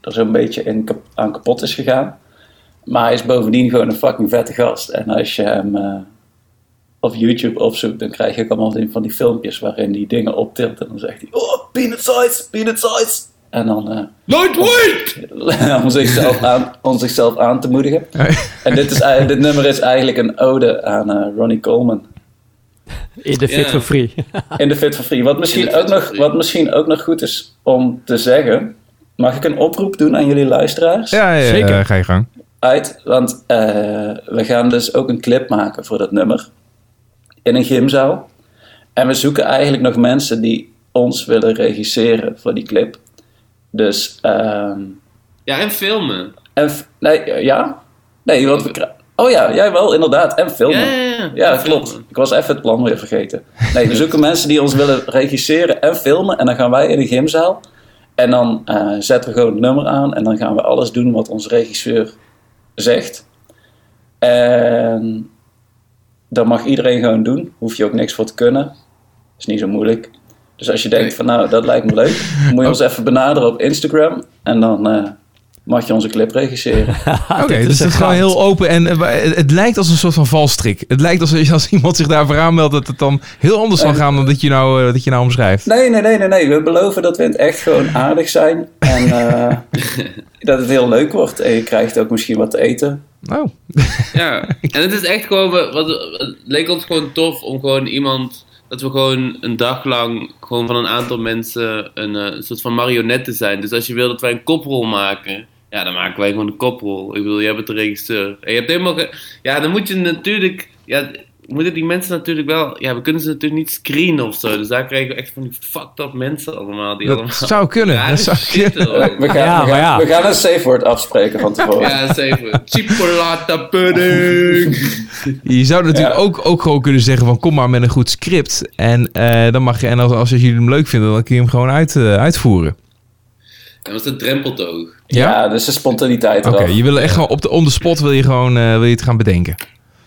er zo'n beetje in kap- aan kapot is gegaan. Maar hij is bovendien gewoon een fucking vette gast. En als je hem eh, op YouTube opzoekt, dan krijg je ook allemaal van die filmpjes waarin hij dingen optilt. En dan zegt hij, oh, peanut size, peanut size. En dan... eh, Lightweight! om, zichzelf aan, om zichzelf aan te moedigen. En dit, is, eigenlijk- dit nummer is eigenlijk een ode aan eh, Ronnie Coleman. In de Fit Ja. for Free. In de Fit for Free. Wat misschien, ook nog, Free. wat misschien ook nog goed is om te zeggen. Mag ik een oproep doen aan jullie luisteraars? Ja, ja, Zeker. eh, ga je gang. Uit, want eh, we gaan dus ook een clip maken voor dat nummer. In een gymzaal. En we zoeken eigenlijk nog mensen die ons willen regisseren voor die clip. Dus, ehm, Ja, en filmen. en, nee, ja? Nee, want we Oh ja, jij wel, inderdaad. En filmen. Ja, ja, ja. Klopt. filmen. Ik was even het plan weer vergeten. Nee, we zoeken mensen die ons willen regisseren en filmen. En dan gaan wij in een gymzaal. En dan eh, zetten we gewoon het nummer aan. En dan gaan we alles doen wat onze regisseur zegt. En dat mag iedereen gewoon doen. Hoef je ook niks voor te kunnen. Is niet zo moeilijk. Dus als je denkt van nou, dat lijkt me leuk. Moet je ons even benaderen op Instagram. En dan eh, mag je onze clip regisseren. Oké, is dus het is gewoon heel open en eh, het, het lijkt als een soort van valstrik. Het lijkt als, als iemand zich daarvoor aanmeldt dat het dan heel anders zal gaan dan dat je nou, eh, dat je nou omschrijft. Nee, nee, nee, nee, nee. We beloven dat we in het echt gewoon aardig zijn. En eh, dat het heel leuk wordt. En je krijgt ook misschien wat te eten. Oh, Ja, en het is echt gewoon, wat, het leek ons gewoon tof om gewoon iemand, dat we gewoon een dag lang gewoon van een aantal mensen een, eh, soort van marionetten zijn. Dus als je wil dat wij een koprol maken, ja, dan maken wij gewoon een koprol. Ik bedoel, jij bent de regisseur. En je hebt helemaal, ja, dan moet je natuurlijk, ja, moeten die mensen natuurlijk wel, ja, we kunnen ze natuurlijk niet screenen of zo. Dus daar krijgen we echt van die fucked up mensen allemaal. Die dat allemaal zou kunnen. Dat zou kunnen. We gaan, Ja, we maar gaan, ja. we gaan een safe word afspreken van tevoren. Ja, zeker. Chipolata pudding. Je zou natuurlijk Ja. ook, ook gewoon kunnen zeggen van kom maar met een goed script. En, eh, dan mag je, en als, als jullie hem leuk vinden, dan kun je hem gewoon uit, eh, uitvoeren. Dat was de drempeltoog. Ja, dus de spontaniteit Oké, je wil echt gewoon op de on the spot wil je gewoon eh, wil je het gaan bedenken.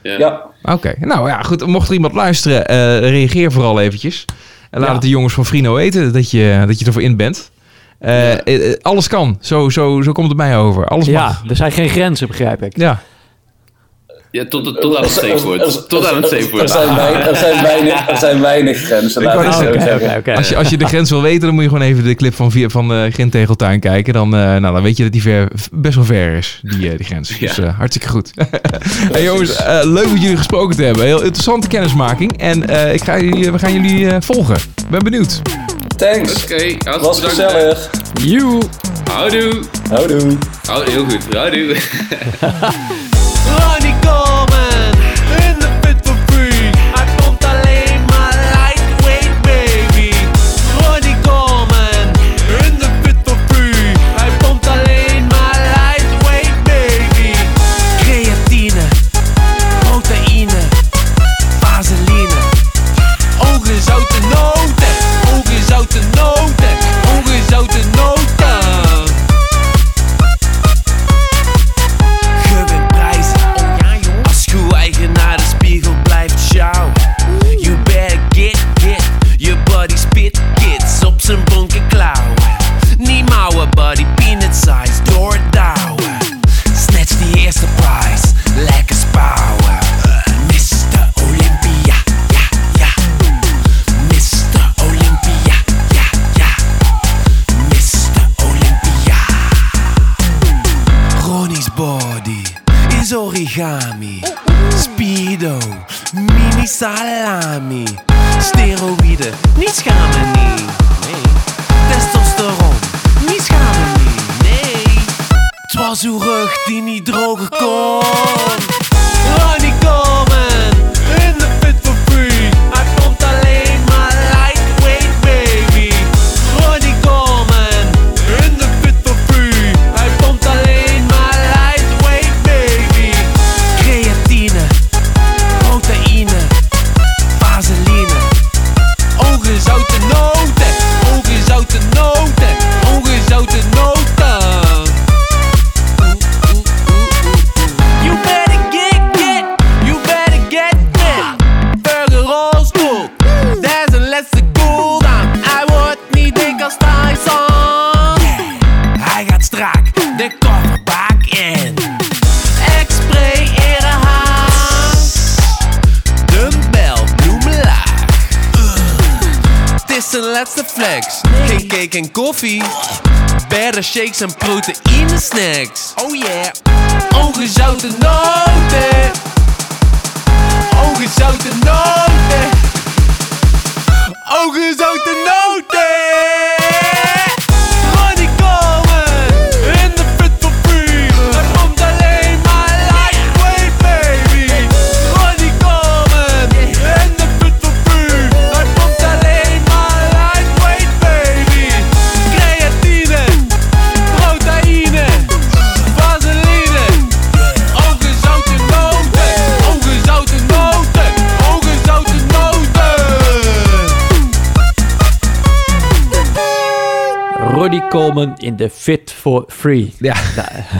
Ja. Ja, Oké, nou ja, goed. Mocht er iemand luisteren, eh, reageer vooral eventjes. En laat Ja. het de jongens van Frino weten dat je, dat je ervoor in bent. Eh, Ja. eh, alles kan. Zo, zo, zo komt het mij over. Alles Ja, mag. er zijn geen grenzen, begrijp ik. Ja. Ja, tot, tot aan het Er- er- safe wordt. Tot aan het safe wordt. zijn, weinig, er, zijn weinig, er zijn weinig grenzen. Als, je, als je de grens wil weten, dan moet je gewoon even de clip van, via- van de Grintegeltuin kijken. Dan, eh, nou, dan weet je dat die ver, best wel ver is, die, eh, die grens. Dus eh, hartstikke goed. hey, jongens, eh, leuk met jullie gesproken te hebben. Heel interessante kennismaking. En eh, ik ga jullie, we gaan jullie eh, volgen. Ben benieuwd. Thanks. Oké, Was bedankt. gezellig. You. Houdoe. Houdoe. Houdoe, heel goed. Houdoe. Better batter shakes and Roddy Coleman in de Fit for Free. Ja.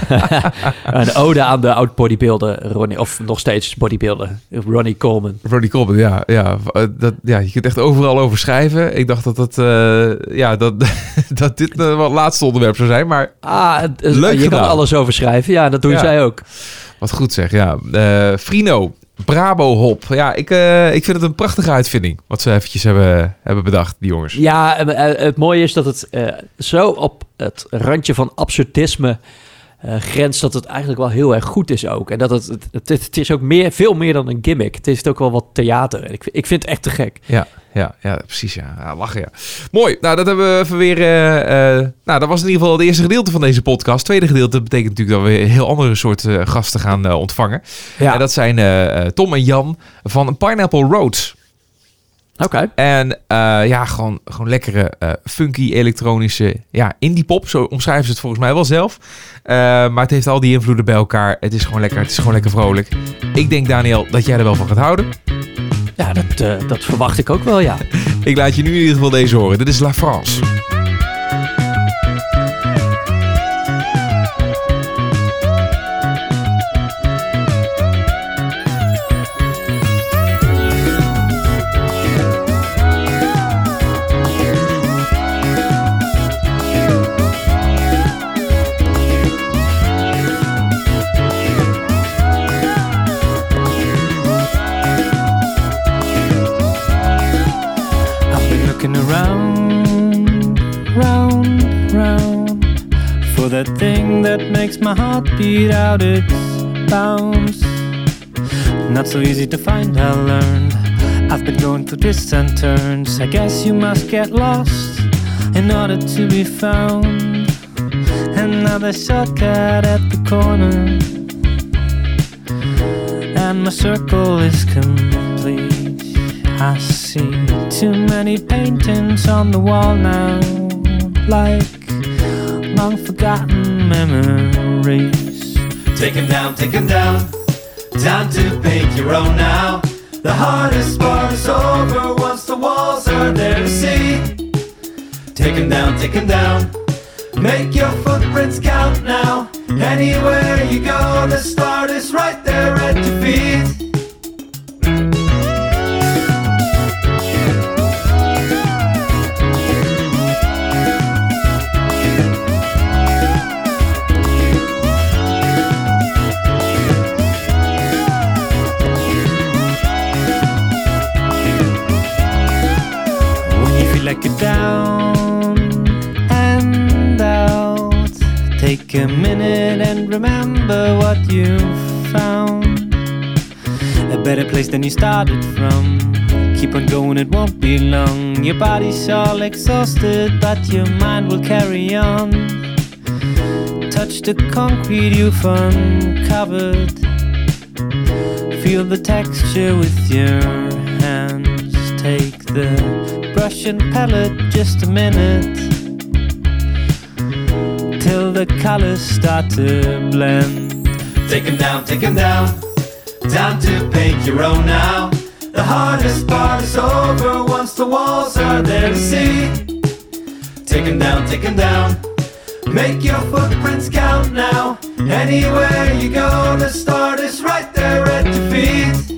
Een ode aan de oud-bodybuilder Ronnie, of nog steeds bodybuilder, Ronnie Coleman. Roddy Coleman, ja. Ja, eh, dat, ja. Je kunt echt overal over schrijven. Ik dacht dat, dat, eh, ja, dat, dat dit wel het laatste onderwerp zou zijn. Maar Ah, het- Leuk je gedaan. kan alles over schrijven. Ja, dat doen Ja. zij ook. wat goed zeg, ja. Eh, Frino, Brabo Hop. Ja, ik, eh, ik vind het een prachtige uitvinding. Wat ze eventjes hebben, hebben bedacht, die jongens. Ja, eh, eh, het mooie is dat het zo op het randje van absurdisme grenst dat het eigenlijk wel heel erg goed is ook. En dat het, het, het, is ook meer, veel meer dan een gimmick. Het is ook wel wat theater. Ik, ik vind het echt te gek. Ja, ja, ja precies. Ja. Ja, lachen, ja. Mooi. Nou, dat hebben we even weer... eh, eh, nou, dat was in ieder geval het eerste gedeelte van deze podcast. Het tweede gedeelte betekent natuurlijk dat we een heel andere soort eh, gasten gaan ontvangen. Ja, En dat zijn Tom en Jan van Pineapple Roads. oké. En ja, gewoon, gewoon lekkere, funky, elektronische ja, indie pop. Zo omschrijven ze het volgens mij wel zelf. Maar het heeft al die invloeden bij elkaar. Het is gewoon lekker, het is gewoon lekker vrolijk. Ik denk, Daniel, dat jij er wel van gaat houden. Ja, dat, eh, dat verwacht ik ook wel, ja. Ik laat je nu in ieder geval deze horen. Dit is La France. Makes my heart beat out its bounds. Not so easy to find, I learned. I've been going through twists and turns. I guess you must get lost in order to be found. Another shortcut at the corner, and my circle is complete. I see too many paintings on the wall now, like long forgotten memories. Take 'em down, take 'em down. Time to paint your own now. The hardest part is over once the walls are there to see. Take 'em down, take 'em down. Make your footprints count now. Anywhere you go, the start is right there at your feet. Take a minute and remember what you found. A better place than you started from. Keep on going, it won't be long. Your body's all exhausted, but your mind will carry on. Touch the concrete you've uncovered. Feel the texture with your hands. Take the brush and palette just a minute. The colors start to blend. Take 'em down, take 'em down. Time to paint your own now. The hardest part is over once the walls are there to see. Take 'em down, take 'em down. Make your footprints count now. Anywhere you go, the start is right there at your feet.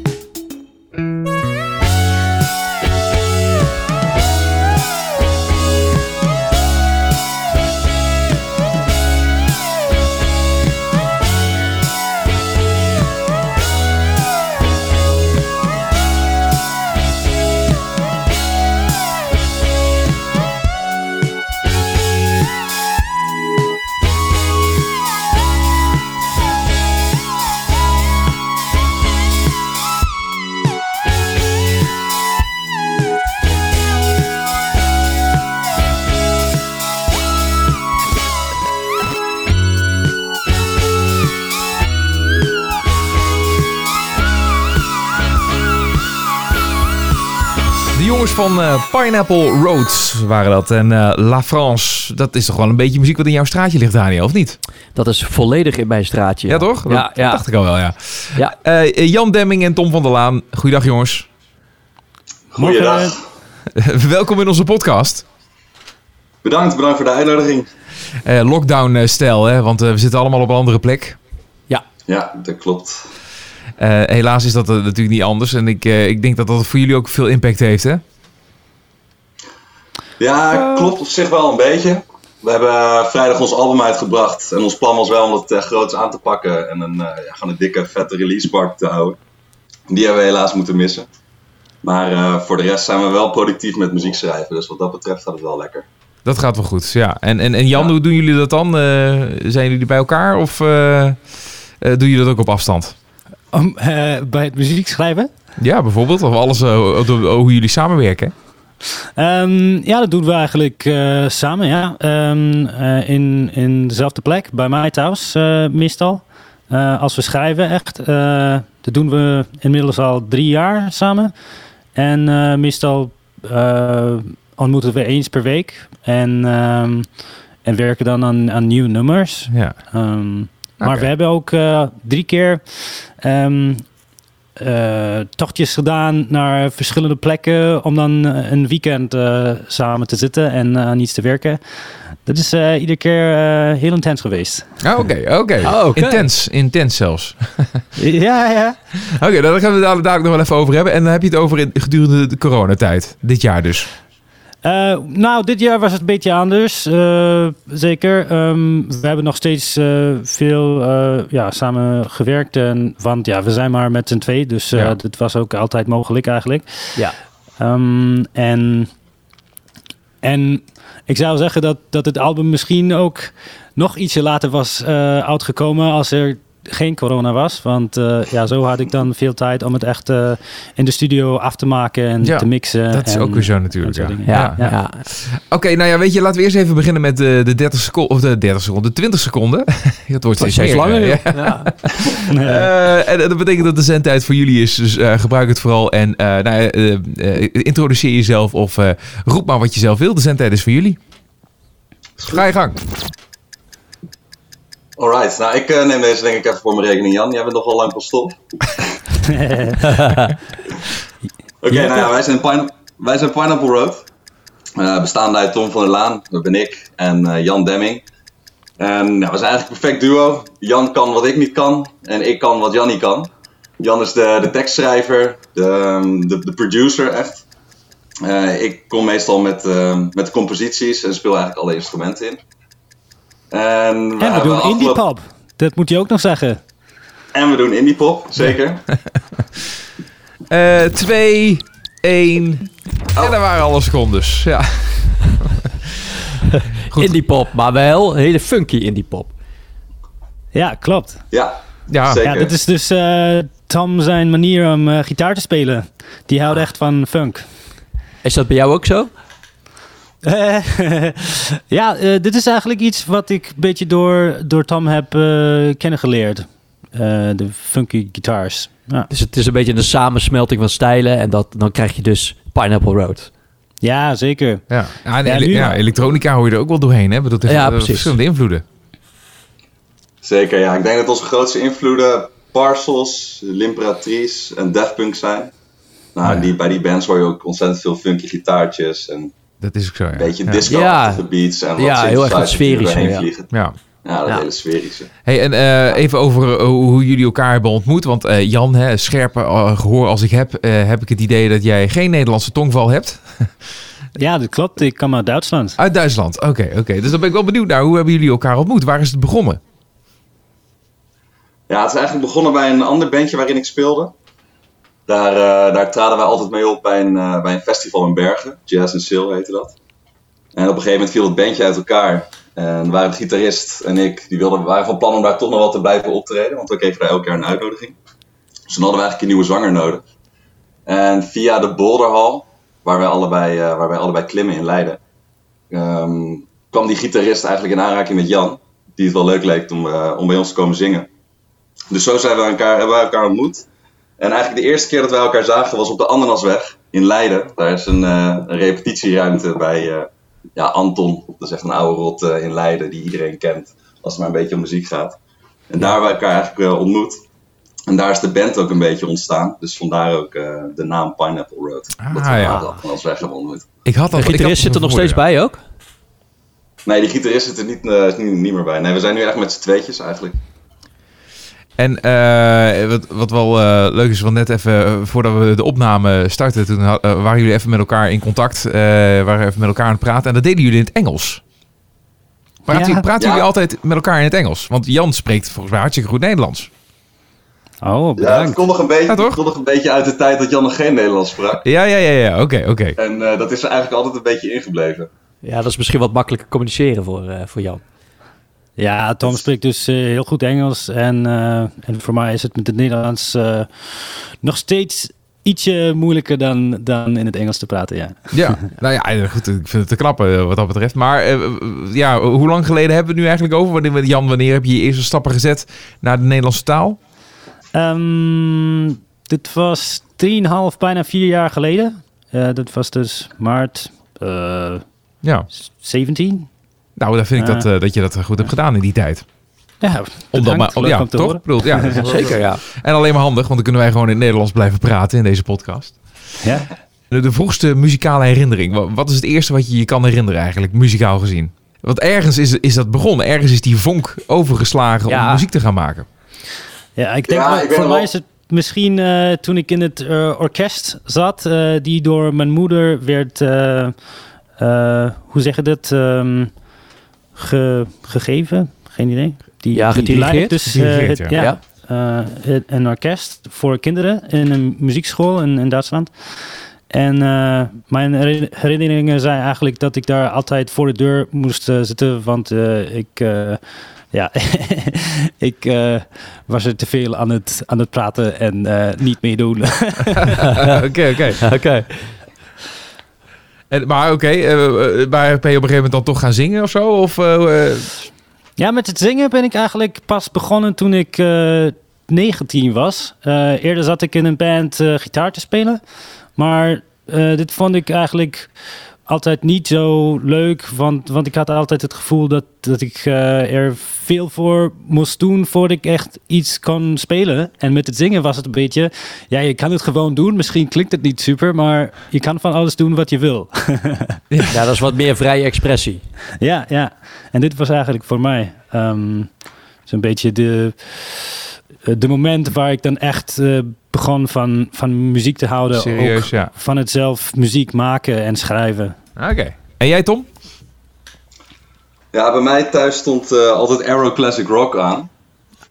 Van eh, Pineapple Road waren dat. En eh, La France, dat is toch wel een beetje muziek wat in jouw straatje ligt, Daniel, of niet? Dat is volledig in mijn straatje. Ja, toch? Ja, dat ja. dacht ik al wel, ja. Ja. Eh, Jan Demming en Tom van der Laan, goeiedag jongens. Goeiedag. Welkom in onze podcast. Bedankt, bedankt voor de uitnodiging. Eh, Lockdown-stijl, hè, want we zitten allemaal op een andere plek. Ja, dat klopt. Eh, helaas is dat natuurlijk niet anders. En ik, eh, ik denk dat dat voor jullie ook veel impact heeft, hè? Ja, klopt op zich wel een beetje. We hebben eh, vrijdag ons album uitgebracht. En ons plan was wel om het uh, groots aan te pakken. En een, eh, ja, gewoon een dikke, vette release party te houden. Die hebben we helaas moeten missen. Maar eh, voor de rest zijn we wel productief met muziek schrijven. Dus wat dat betreft gaat het wel lekker. Dat gaat wel goed, ja. En, en, en Jan, Ja. hoe doen jullie dat dan? Eh, zijn jullie bij elkaar of eh eh, doen jullie dat ook op afstand? Eh, bij het muziek schrijven? Ja, bijvoorbeeld. Of alles eh, hoe- hoe jullie samenwerken. Ehm, ja, dat doen we eigenlijk eh, samen, ja. Ehm, eh, in, in dezelfde plek, bij mij thuis eh, meestal. Als we schrijven, echt. dat doen we inmiddels al drie jaar samen. En meestal ontmoeten we eens per week. En, ehm, en werken dan aan, aan nieuwe nummers. Ja. Maar we hebben ook drie keer eh, tochtjes gedaan naar verschillende plekken om dan eh, een weekend eh, samen te zitten en aan iets te werken. Dat is eh, iedere keer eh, heel intens geweest. Ah, Oké, oké. Ah. Intens, intens zelfs. ja, ja. Oké, nou, daar gaan we het dadelijk nog wel even over hebben. En dan heb je het over in, gedurende de coronatijd. Dit jaar dus. Eh, nou, dit jaar was het een beetje anders. eh, zeker. Ehm, we hebben nog steeds eh, veel ja, samen gewerkt. En, want ja, we zijn maar met z'n twee. Dus Ja. dat was ook altijd mogelijk eigenlijk. Ja. Ehm, en, en ik zou zeggen dat, dat het album misschien ook nog ietsje later was uitgekomen als er geen corona was. Want eh, ja, zo had ik dan veel tijd om het echt eh, in de studio af te maken en Ja, te mixen. Dat is en ook weer zo natuurlijk. dat Ja. Ja, ja. Ja. Oké, nou ja, weet je, laten we eerst even beginnen met de, de 30 seconden, of de 30 seconden, de 20 seconden. het wordt steeds, meer, langer, eh, ja. Ja. Eh, en dat betekent dat de zendtijd voor jullie is, dus eh, gebruik het vooral. En eh, nou, eh, eh, introduceer jezelf of eh, roep maar wat je zelf wil. De zendtijd is voor jullie. Ga je gang. Alright, nou ik eh, neem deze denk ik even voor mijn rekening, Jan. Jij bent nogal lang van stof. Oké, nou ja, wij zijn, Pine- wij zijn Pineapple Road. Eh bestaande uit Tom van der Laan, dat ben ik, en eh, Jan Demming. En we zijn eigenlijk een perfect duo. Jan kan wat ik niet kan en ik kan wat Jan niet kan. Jan is de, de tekstschrijver, de, ehm, de, de producer echt. Ik kom meestal met, ehm, met composities en speel eigenlijk alle instrumenten in. En we, En we hebben doen indie afgelopen- pop. Dat moet je ook nog zeggen. En we doen indie pop, zeker. Eh, twee, één. En daar waren alle secondes. Ja. Goed. Indie pop, maar wel hele funky indie pop. Ja, klopt. Ja, Ja, zeker. Ja, dit is dus eh, Tom zijn manier om eh, gitaar te spelen. Die houdt echt van funk. Is dat bij jou ook zo? Eh, ja, eh, dit is eigenlijk iets wat ik een beetje door, door Tom heb eh kennengeleerd. Eh, de funky guitars. Ja. Dus het is een beetje een samensmelting van stijlen en dat, dan krijg je dus Pineapple Road. ja, zeker. ja. Ja, en Ja, ele- elektronica hoor je er ook wel doorheen. Hè? Heeft Ja, precies. verschillende invloeden. Zeker, ja. Ik denk dat onze grootste invloeden Parcels, L'Imperatrice en Daft Punk zijn. Nou, ja. die, bij die bands hoor je ook ontzettend veel funky gitaartjes en Dat is ook zo, ja. een beetje ja. disco-achtige Ja. beats en wat Ja, heel erg dat sferische, doorheen ja. vliegen. Ja. Ja, dat Ja. hele sferische. Hey, en eh, even over eh, hoe jullie elkaar hebben ontmoet. Want eh, Jan, hè, scherpe eh, gehoor als ik heb, eh, heb ik het idee dat jij geen Nederlandse tongval hebt. Ja, dat klopt. Ik kom uit Duitsland. Uit Duitsland. Oké, oké. Dus dan ben ik wel benieuwd naar hoe hebben jullie elkaar ontmoet? Waar is het begonnen? Ja, het is eigenlijk begonnen bij een ander bandje waarin ik speelde. Daar, eh, daar traden wij altijd mee op bij een, eh, bij een festival in Bergen. Jazz and Chill heette dat. En op een gegeven moment viel het bandje uit elkaar. En waren de gitarist en ik, die wilden, waren van plan om daar toch nog wel te blijven optreden. Want we kregen daar elk jaar een uitnodiging. Dus toen hadden we eigenlijk een nieuwe zanger nodig. En via de Boulderhall, waar wij allebei, eh, waar wij allebei klimmen in Leiden, ehm, kwam die gitarist eigenlijk in aanraking met Jan. Die het wel leuk leek om, om bij ons te komen zingen. Dus zo zijn we elkaar, hebben we elkaar ontmoet. En eigenlijk de eerste keer dat wij elkaar zagen was op de Ananasweg in Leiden. Daar is een, eh, een repetitieruimte bij eh, ja, Anton. Dat is echt een oude rot eh, in Leiden die iedereen kent als het maar een beetje om muziek gaat. En daar hebben we elkaar eigenlijk ontmoet. En daar is de band ook een beetje ontstaan. Dus vandaar ook eh, de naam Pineapple Road. Ah, dat we ja. elkaar als weg hebben ontmoet. Ik had De al, had gitarist zit er nog steeds bij ook? Nee, die gitarist zit er niet, niet, niet meer bij. Nee, we zijn nu echt met z'n tweetjes eigenlijk. En eh, wat, wat wel eh, leuk is, want net even eh, voordat we de opname starten, toen waren jullie even met elkaar in contact, eh, waren even met elkaar aan het praten en dat deden jullie in het Engels. Praten, Ja. praten Ja. jullie altijd met elkaar in het Engels? Want Jan spreekt volgens mij hartstikke goed Nederlands. Oh, Ja, het bedankt. komt nog, een beetje, Ja, toch? het komt nog een beetje uit de tijd dat Jan nog geen Nederlands sprak. Ja, ja, ja, ja. Oké, oké. En eh, dat is er eigenlijk altijd een beetje ingebleven. Ja, dat is misschien wat makkelijker communiceren voor, eh, voor Jan. Ja, Tom spreekt dus eh, heel goed Engels. En, eh, en voor mij is het met het Nederlands eh, nog steeds ietsje moeilijker dan, dan in het Engels te praten, ja. Ja, nou ja, goed, ik vind het te knappen wat dat betreft. Maar ja, hoe lang geleden hebben we het nu eigenlijk over? Wanneer, Jan, wanneer heb je je eerste stappen gezet naar de Nederlandse taal? Ehm, dit was 3,5, bijna vier jaar geleden. Dat was dus maart Ja, 17. Nou, dan vind ik dat, eh, dat je dat goed hebt gedaan in die tijd. Ja, Om dat bedankt. maar, om, Leuk ja, om te toch? bedoel, ja, Zeker, ja. En alleen maar handig, want dan kunnen wij gewoon in het Nederlands blijven praten in deze podcast. Ja. De, de vroegste muzikale herinnering. Wa- Wat is het eerste wat je je kan herinneren eigenlijk, muzikaal gezien? Want ergens is, is dat begonnen. Ergens is die vonk overgeslagen Ja. om muziek te gaan maken. Ja, ik denk Ja, ik voor mij is het misschien eh, toen ik in het eh, orkest zat, eh, die door mijn moeder werd, eh, eh, hoe zeg je dat, Ehm, ge- gegeven? Geen idee. Die, Ja, gedirigeerd. Dus, eh, het- ja. ja. eh, het- een orkest voor kinderen in een muziekschool in, in Duitsland. En eh, mijn herinner- herinneringen zijn eigenlijk dat ik daar altijd voor de deur moest zitten, want eh, ik, eh, ja, ik eh, was er te veel aan het, aan het praten en eh, niet meedoen. Oké, oké. Oké. Maar oké, eh, eh, maar ben je op een gegeven moment dan toch gaan zingen of zo? Of, eh, eh, Ja, met het zingen ben ik eigenlijk pas begonnen toen ik eh 19 was. Eh, eerder zat ik in een band eh, gitaar te spelen. Maar eh, dit vond ik eigenlijk altijd niet zo leuk. Want, want ik had altijd het gevoel dat, dat ik eh, er veel voor moest doen voordat ik echt iets kon spelen. En met het zingen was het een beetje... Ja, je kan het gewoon doen. Misschien klinkt het niet super, maar je kan van alles doen wat je wil. Ja, dat is wat meer vrije expressie. Ja, ja. En dit was eigenlijk voor mij ehm zo'n beetje de, de moment waar ik dan echt eh, begon van, van muziek te houden. serieus, Ook ja. van het zelf muziek maken en schrijven. Oké. En jij, Tom? Ja, bij mij thuis stond eh, altijd Arrow Classic Rock aan.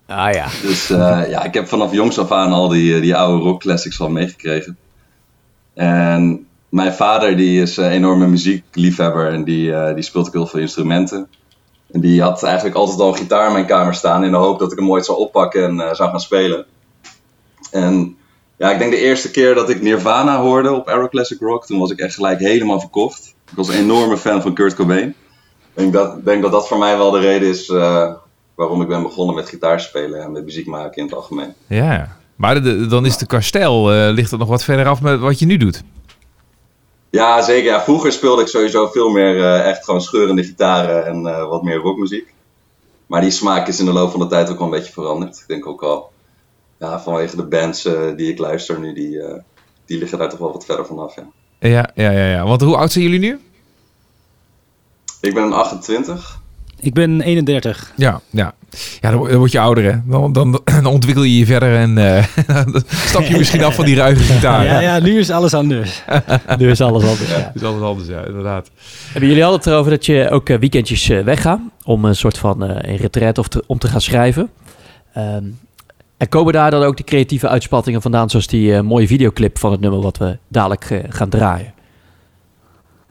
Ah ja. Dus eh, ja, ik heb vanaf jongs af aan al die, eh, die oude rock classics al meegekregen. En mijn vader die is een enorme muziekliefhebber en die, eh, die speelt ook heel veel instrumenten. En die had eigenlijk altijd al een gitaar in mijn kamer staan in de hoop dat ik hem ooit zou oppakken en eh, zou gaan spelen. En ja, ik denk de eerste keer dat ik Nirvana hoorde op Arrow Classic Rock, toen was ik echt gelijk helemaal verkocht. Ik was een enorme fan van Kurt Cobain. Ik denk dat, denk dat dat voor mij wel de reden is eh, waarom ik ben begonnen met gitaarspelen en met muziek maken in het algemeen. Ja. Maar dan is de kasteel, eh, ligt er nog wat verder af met wat je nu doet. Ja, zeker. Ja, vroeger speelde ik sowieso veel meer eh, echt gewoon scheurende gitaren en eh, wat meer rockmuziek. Maar die smaak is in de loop van de tijd ook wel een beetje veranderd. Ik denk ook al, ja, vanwege de bands eh, die ik luister nu, die, die liggen daar toch wel wat verder vanaf. Ja. Ja, ja, ja, ja. Want hoe oud zijn jullie nu? Ik ben een 28. Ik ben 31. Ja, ja. Ja, dan, dan word je ouder, hè. Dan, dan, dan ontwikkel je je verder en eh, dan stap je misschien af van die ruige gitaar. Ja, ja, nu is alles anders. Nu is alles anders. Ja. Is alles anders, ja, inderdaad. Hebben jullie hadden het erover dat je ook eh, weekendjes eh, weggaan om een soort van eh een retreat of te- om te gaan schrijven. Ehm, en komen daar dan ook die creatieve uitspattingen vandaan, zoals die mooie videoclip van het nummer wat we dadelijk gaan draaien?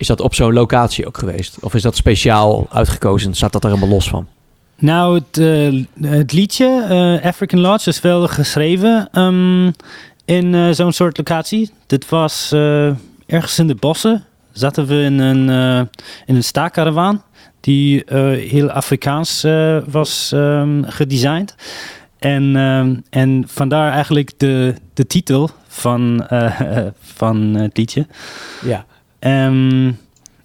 Is dat op zo'n locatie ook geweest? Of is dat speciaal uitgekozen? Staat dat er helemaal los van? Nou, het, eh, het liedje eh, African Lodge is wel geschreven ehm, in eh, zo'n soort locatie. Dit was ergens in de bossen. Zaten we in een, in een staakkaravaan die heel Afrikaans was ehm, gedesigned. en, ehm, en vandaar eigenlijk de, de titel van, van het liedje. Ja. Ehm,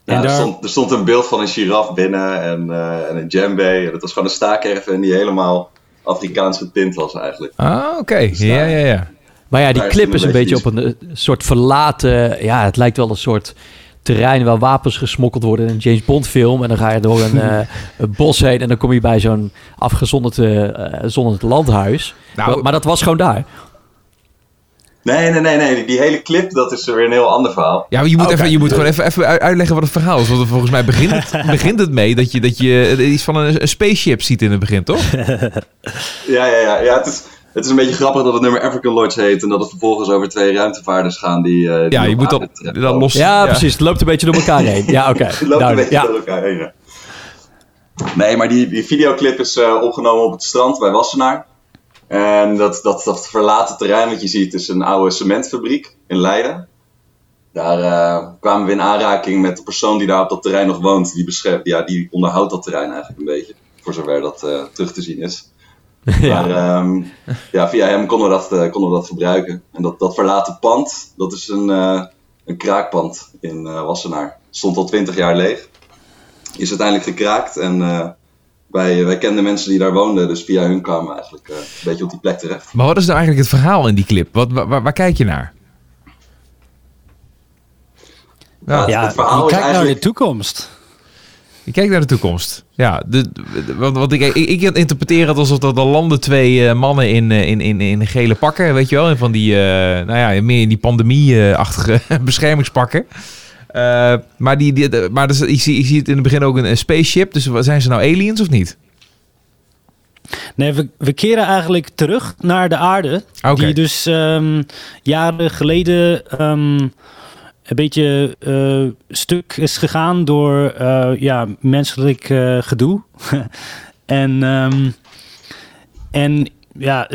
Ja, en er, daar, stond, er stond een beeld van een giraf binnen en, eh, en een djembe. En het was gewoon een staakerven die helemaal Afrikaans getint was eigenlijk. Ah, oké. Ja, ja, ja. Maar ja, die Daar clip is een beetje beetje op een eh, soort verlaten... Ja, het lijkt wel een soort terrein waar wapens gesmokkeld worden in een James Bond film. En dan ga je door een, eh, een bos heen en dan kom je bij zo'n afgezonderd eh, zonderd landhuis. Nou, maar, maar dat was gewoon daar. Nee, nee, nee, nee. Die, hele clip, dat is weer een heel ander verhaal. Ja, maar je moet, Oké. even, je moet gewoon even, even uitleggen wat het verhaal is. Want volgens mij begint het, begint het mee dat je, dat je iets van een, een spaceship ziet in het begin, toch? Ja, ja, ja. ja het, is, het is een beetje grappig dat het nummer African Lodge heet. En dat het vervolgens over twee ruimtevaarders gaan die... eh, die Ja, je moet dat, dat los... Ja, precies. Het loopt een beetje door elkaar heen. Ja, oké. Het loopt een beetje Ja. door elkaar heen. ja. Nee, maar die, die videoclip is eh, opgenomen op het strand bij Wassenaar. En dat, dat, dat verlaten terrein wat je ziet is een oude cementfabriek in Leiden. Daar eh, kwamen we in aanraking met de persoon die daar op dat terrein nog woont. Die, ja, die onderhoudt dat terrein eigenlijk een beetje. Voor zover dat eh, terug te zien is. Maar ehm, ja, via hem konden we dat, eh, konden we dat gebruiken. En dat, dat verlaten pand, dat is een, een kraakpand in Wassenaar. Stond al twintig jaar leeg. Is uiteindelijk gekraakt en wij, wij kenden mensen die daar woonden. Dus via hun kwamen we eigenlijk eh, een beetje op die plek terecht. Maar wat is nou eigenlijk het verhaal in die clip? Wat, waar, waar- waar kijk je naar? Ja, het, ja, het verhaal je is kijkt naar de toekomst. je kijkt naar de toekomst. Ja, de, de- want, want ik, ik, ik interpreteer het alsof dat er landen twee eh, mannen in, eh, in, in, in gele pakken, weet je wel? En van die, eh, nou ja, meer in die pandemie-achtige beschermingspakken. Eh, maar die, die, de- maar dus, ik, zie, ik zie het in het begin ook een, een spaceship. Dus zijn ze nou aliens of niet? Nee, we, we keren eigenlijk terug naar de aarde. Die dus ehm, jaren geleden ehm, een beetje eh, stuk is gegaan door eh, ja, menselijk gedoe. en, ehm, en ja,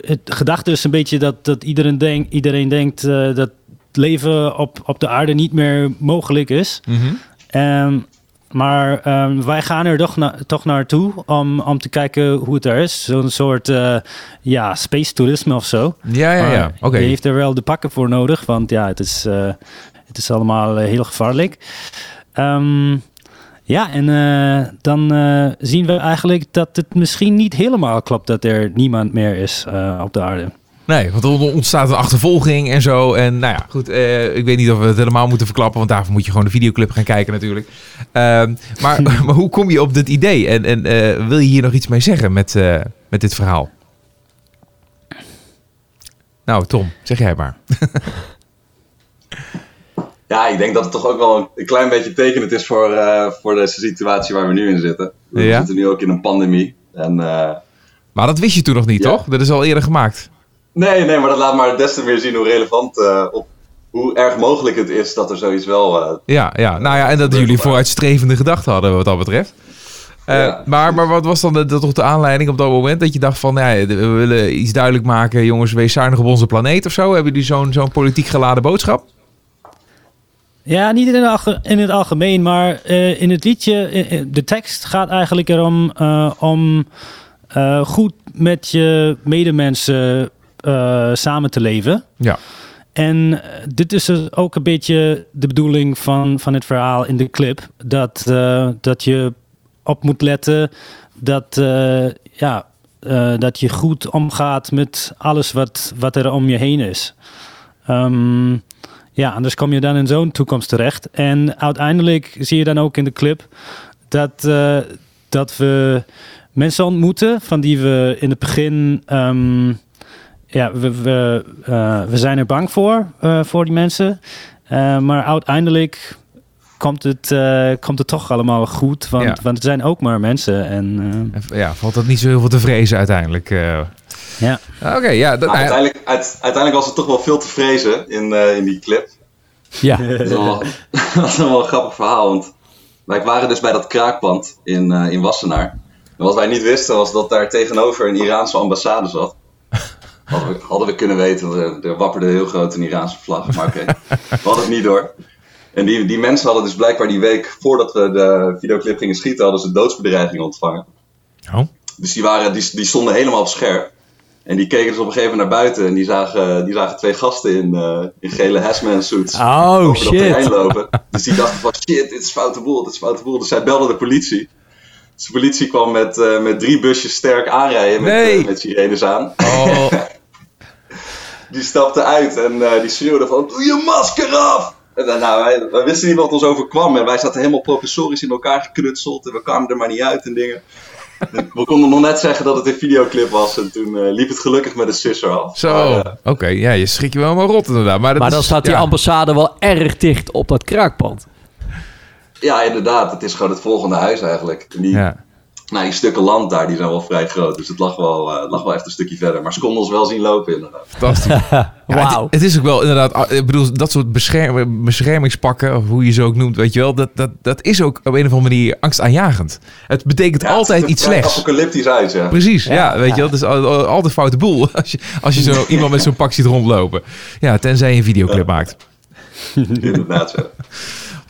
het gedachte is een beetje dat, dat iedereen, denk, iedereen denkt dat leven op, op de aarde niet meer mogelijk is. Ehm, maar ehm, wij gaan er toch, na, toch naartoe om, om te kijken hoe het er is. Zo'n soort eh, ja, space toerisme of zo. Ja, ja, Maar ja. Oké. Je heeft er wel de pakken voor nodig, want ja, het is, eh, het is allemaal eh, heel gevaarlijk. Ehm, ja, en dan zien we eigenlijk dat het misschien niet helemaal klopt dat er niemand meer is op de aarde. Nee, want er ontstaat een achtervolging en zo. En nou ja, goed. eh, ik weet niet of we het helemaal moeten verklappen. Want daarvoor moet je gewoon de videoclip gaan kijken natuurlijk. Ehm, maar, maar hoe kom je op dit idee? En, en eh, wil je hier nog iets mee zeggen met, eh, met dit verhaal? Nou, Tom, zeg jij maar. Ja, ik denk dat het toch ook wel een klein beetje tekenend is voor, eh, voor deze situatie waar we nu in zitten. We Ja. zitten nu ook in een pandemie. En, eh, Maar dat wist je toen nog niet, Ja. toch? Dat is al eerder gemaakt. Nee, nee, maar dat laat maar des te meer zien hoe relevant, eh, op hoe erg mogelijk het is dat er zoiets wel... eh, Ja, ja. Nou ja, en dat jullie vooruitstrevende gedachten hadden wat dat betreft. Eh, Ja. maar, maar wat was dan de, de- toch de aanleiding op dat moment dat je dacht van, ja, we willen iets duidelijk maken, jongens, wees zuinig op onze planeet of zo? Hebben jullie zo'n zo'n politiek geladen boodschap? Ja, niet in het, alge- in het algemeen, maar eh, in het liedje, de tekst gaat eigenlijk erom eh, om eh, goed met je medemensen eh, samen te leven. Ja. En eh, dit is dus ook een beetje de bedoeling van, van het verhaal in de clip. Dat, eh, dat je op moet letten dat, ja, dat je goed omgaat met alles wat, wat er om je heen is. Ehm, ja, anders kom je dan in zo'n toekomst terecht. En uiteindelijk zie je dan ook in de clip dat, dat we mensen ontmoeten van die we in het begin. ehm, ja, we, we, eh, we zijn er bang voor, eh, voor die mensen. Eh, maar uiteindelijk komt het, eh, komt het toch allemaal goed. Want, Ja. want het zijn ook maar mensen. En, eh, Ja, valt dat niet zo heel veel te vrezen uiteindelijk? eh? ja. Oké, ja. dat- uiteindelijk, uit- uiteindelijk was het toch wel veel te vrezen in, eh, in die clip. Ja. Dat is wel, dat is wel een grappig verhaal, want wij waren dus bij dat kraakpand in, eh, in Wassenaar. En wat wij niet wisten was dat daar tegenover een Iraanse ambassade zat. Hadden we, hadden we kunnen weten, er, er wapperde heel groot een Iraanse vlag, maar oké. We hadden het niet door. En die, die mensen hadden dus blijkbaar die week voordat we de videoclip gingen schieten, hadden ze doodsbedreigingen ontvangen. Oh. Dus die, waren, die, die stonden helemaal op scherp. En die keken dus op een gegeven moment naar buiten en die zagen, die zagen twee gasten in, eh, in gele Hazman suits Oh, over dat shit. terrein lopen. Dus die dachten van shit, dit is foute boel, dit is foute boel. Dus zij belden de politie. Dus de politie kwam met, eh, met drie busjes sterk aanrijden met, Nee. eh, met sirenes aan. Oh, Die stapte uit en eh, die schreeuwde van doe je masker af! En dan, nou, wij, wij wisten niet wat ons overkwam en wij zaten helemaal professorisch in elkaar geknutseld en we kwamen er maar niet uit en dingen. En we konden nog net zeggen dat het een videoclip was en toen eh, liep het gelukkig met een sisser af. zo. Eh, Oké, ja, je schrik je wel maar rot inderdaad. Maar, dat Maar is- dan staat die ja. ambassade wel erg dicht op dat kraakpand. ja, inderdaad, het is gewoon het volgende huis eigenlijk. En die, Ja. Nou, die stukken land daar die zijn wel vrij groot, dus het lag wel, eh, het lag wel echt een stukje verder. Maar ze konden ons wel zien lopen inderdaad. Fantastisch. Ja, het, het is ook wel inderdaad, ah, ik bedoel, dat soort bescherm, beschermingspakken, of hoe je ze ook noemt, weet je wel, dat, dat, dat is ook op een of andere manier angstaanjagend. Het betekent Ja, het altijd iets slechts. apocalyptisch uit, ja. Precies, ja, Ja, weet ja. je wel, het is al- al- altijd foute boel als je, als je zo iemand met zo'n pak ziet rondlopen. Ja, tenzij je een videoclip maakt. inderdaad, ja.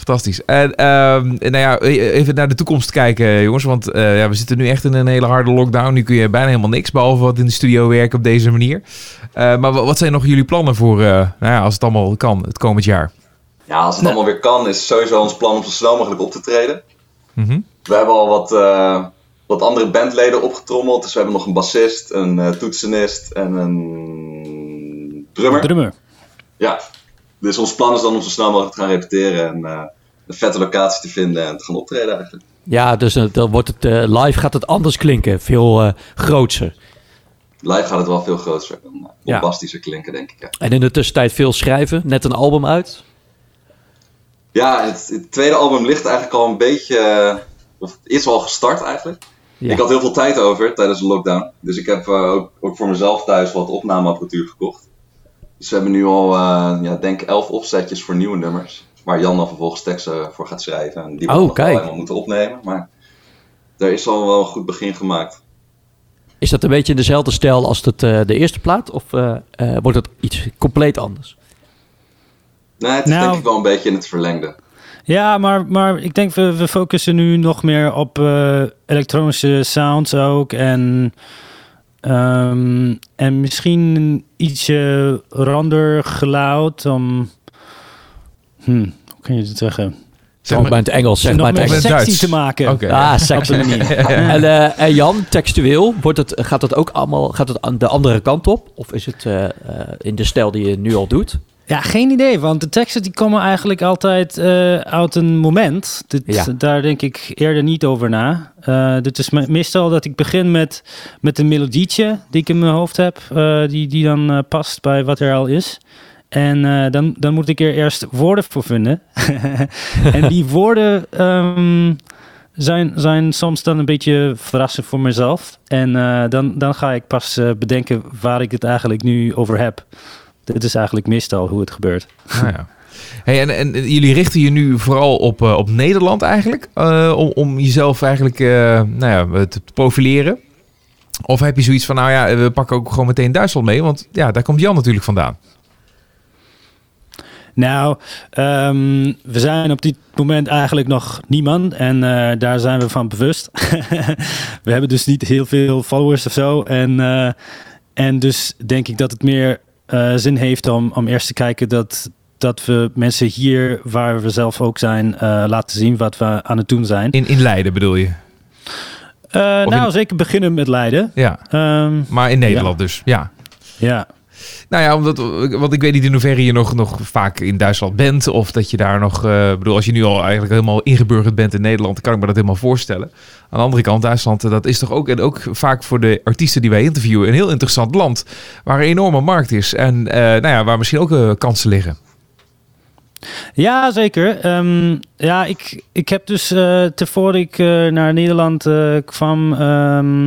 Fantastisch. En ehm, nou ja, even naar de toekomst kijken, jongens. Want eh, ja, we zitten nu echt in een hele harde lockdown. Nu kun je bijna helemaal niks, behalve wat in de studio werken op deze manier. Eh, maar wa- wat zijn nog jullie plannen voor, eh, nou ja, als het allemaal kan, het komend jaar? Ja, als het allemaal weer kan, is sowieso ons plan om zo snel mogelijk op te treden. Mhm. We hebben al wat, eh, wat andere bandleden opgetrommeld. Dus we hebben nog een bassist, een eh, toetsenist en een drummer. Drummer. Ja, dus ons plan is dan om zo snel mogelijk te gaan repeteren en eh, een vette locatie te vinden en te gaan optreden eigenlijk. Ja, dus eh, dan wordt het eh, live gaat het anders klinken. Veel eh grootser. Live gaat het wel veel groter en Ja. bombastischer klinken, denk ik. Ja, En in de tussentijd veel schrijven. Net een album uit. ja het, het tweede album ligt eigenlijk al een beetje, of is al gestart eigenlijk. Ja. Ik had heel veel tijd over tijdens de lockdown. Dus ik heb ook, ook voor mezelf thuis wat opnameapparatuur gekocht. Dus we hebben nu al, eh ja, denk elf opzetjes voor nieuwe nummers. Waar Jan dan vervolgens teksten voor gaat schrijven. En die we Oh, nog wel kijk. helemaal moeten opnemen. Maar er is al wel een goed begin gemaakt. Is dat een beetje in dezelfde stijl als het, eh, de eerste plaat? Of eh, eh, wordt het iets compleet anders? Nee, het is Nou- denk ik wel een beetje in het verlengde. Ja, maar, maar ik denk we, we focussen nu nog meer op eh, elektronische sounds ook. En, ehm, en misschien een ietsje rander geluid om... Hm, hoe kun je het zeggen? Zeg maar- in het Engels, zeg maar het sexy te maken. Ah, sexy. En, eh, en Jan, textueel, wordt het, gaat het ook allemaal gaat het aan de andere kant op? Of is het eh, eh, in de stijl die je nu al doet? Ja, geen idee, want de teksten die komen eigenlijk altijd eh, uit een moment. Dit, Ja. Daar denk ik eerder niet over na. Eh dit is me- meestal dat ik begin met, met een melodietje die ik in mijn hoofd heb, eh, die, die dan past bij wat er al is. En dan, dan moet ik er eerst woorden voor vinden. en die woorden ehm, zijn, zijn soms dan een beetje verrassend voor mezelf. En dan, dan ga ik pas bedenken waar ik het eigenlijk nu over heb. Dit is eigenlijk meestal hoe het gebeurt. Nou ja. Hey, en, en jullie richten je nu vooral op, eh, op Nederland eigenlijk? eh, om, om jezelf eigenlijk eh, nou ja, te profileren? Of heb je zoiets van, nou ja, we pakken ook gewoon meteen Duitsland mee? Want ja, daar komt Jan natuurlijk vandaan. Nou, ehm, we zijn op dit moment eigenlijk nog niemand en daar zijn we van bewust. we hebben dus niet heel veel followers of zo. En, en dus denk ik dat het meer eh, zin heeft om, om eerst te kijken dat, dat we mensen hier, waar we zelf ook zijn, eh, laten zien wat we aan het doen zijn. In, in Leiden bedoel je? Eh, nou, in- zeker beginnen met Leiden. Ja, Ehm, maar in Nederland dus, ja. ja. Nou ja, omdat, want ik weet niet in hoeverre je nog, nog vaak in Duitsland bent. Of dat je daar nog... eh bedoel, als je nu al eigenlijk helemaal ingeburgerd bent in Nederland... kan ik me dat helemaal voorstellen. Aan de andere kant, Duitsland, eh, dat is toch ook... en ook vaak voor de artiesten die wij interviewen... een heel interessant land. Waar een enorme markt is. En eh, nou ja, waar misschien ook kansen liggen. Ja, zeker. Ehm, ja, ik, ik heb dus eh tevoren ik naar Nederland kwam, ehm,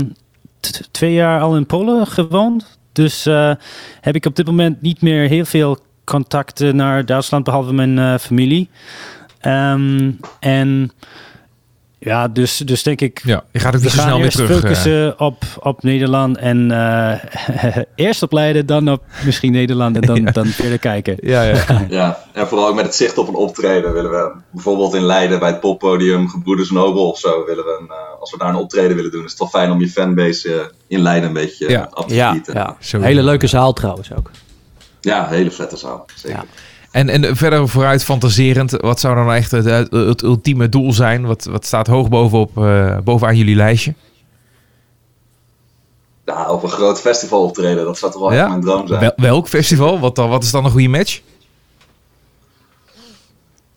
twee jaar al in Polen gewoond. Dus eh, heb ik op dit moment niet meer heel veel contacten naar Duitsland, behalve mijn eh, familie. Ehm, en Ja, dus, dus denk ik... Ja, je gaat ook we niet zo snel weer eerst terug. eh. focussen op, op Nederland en eh, eerst op Leiden, dan op misschien Nederland en dan, dan verder kijken. Ja, ja. Ja, en vooral ook met het zicht op een optreden willen we bijvoorbeeld in Leiden bij het poppodium Gebroeders Nobel of zo willen we een, eh, als we daar een optreden willen doen, is het wel fijn om je fanbase eh, in Leiden een beetje Ja. af te Ja, gieten. ja. Zo. hele leuke zaal trouwens ook. Ja, hele vette zaal. Zeker. En, en verder vooruit fantaserend, wat zou dan nou echt het, het, het ultieme doel zijn? Wat, wat staat hoog bovenop, eh, bovenaan jullie lijstje? Ja, op een groot festival optreden, dat zou toch wel Ja? echt mijn droom zijn. Wel- welk festival? Wat, dan, wat is dan een goede match?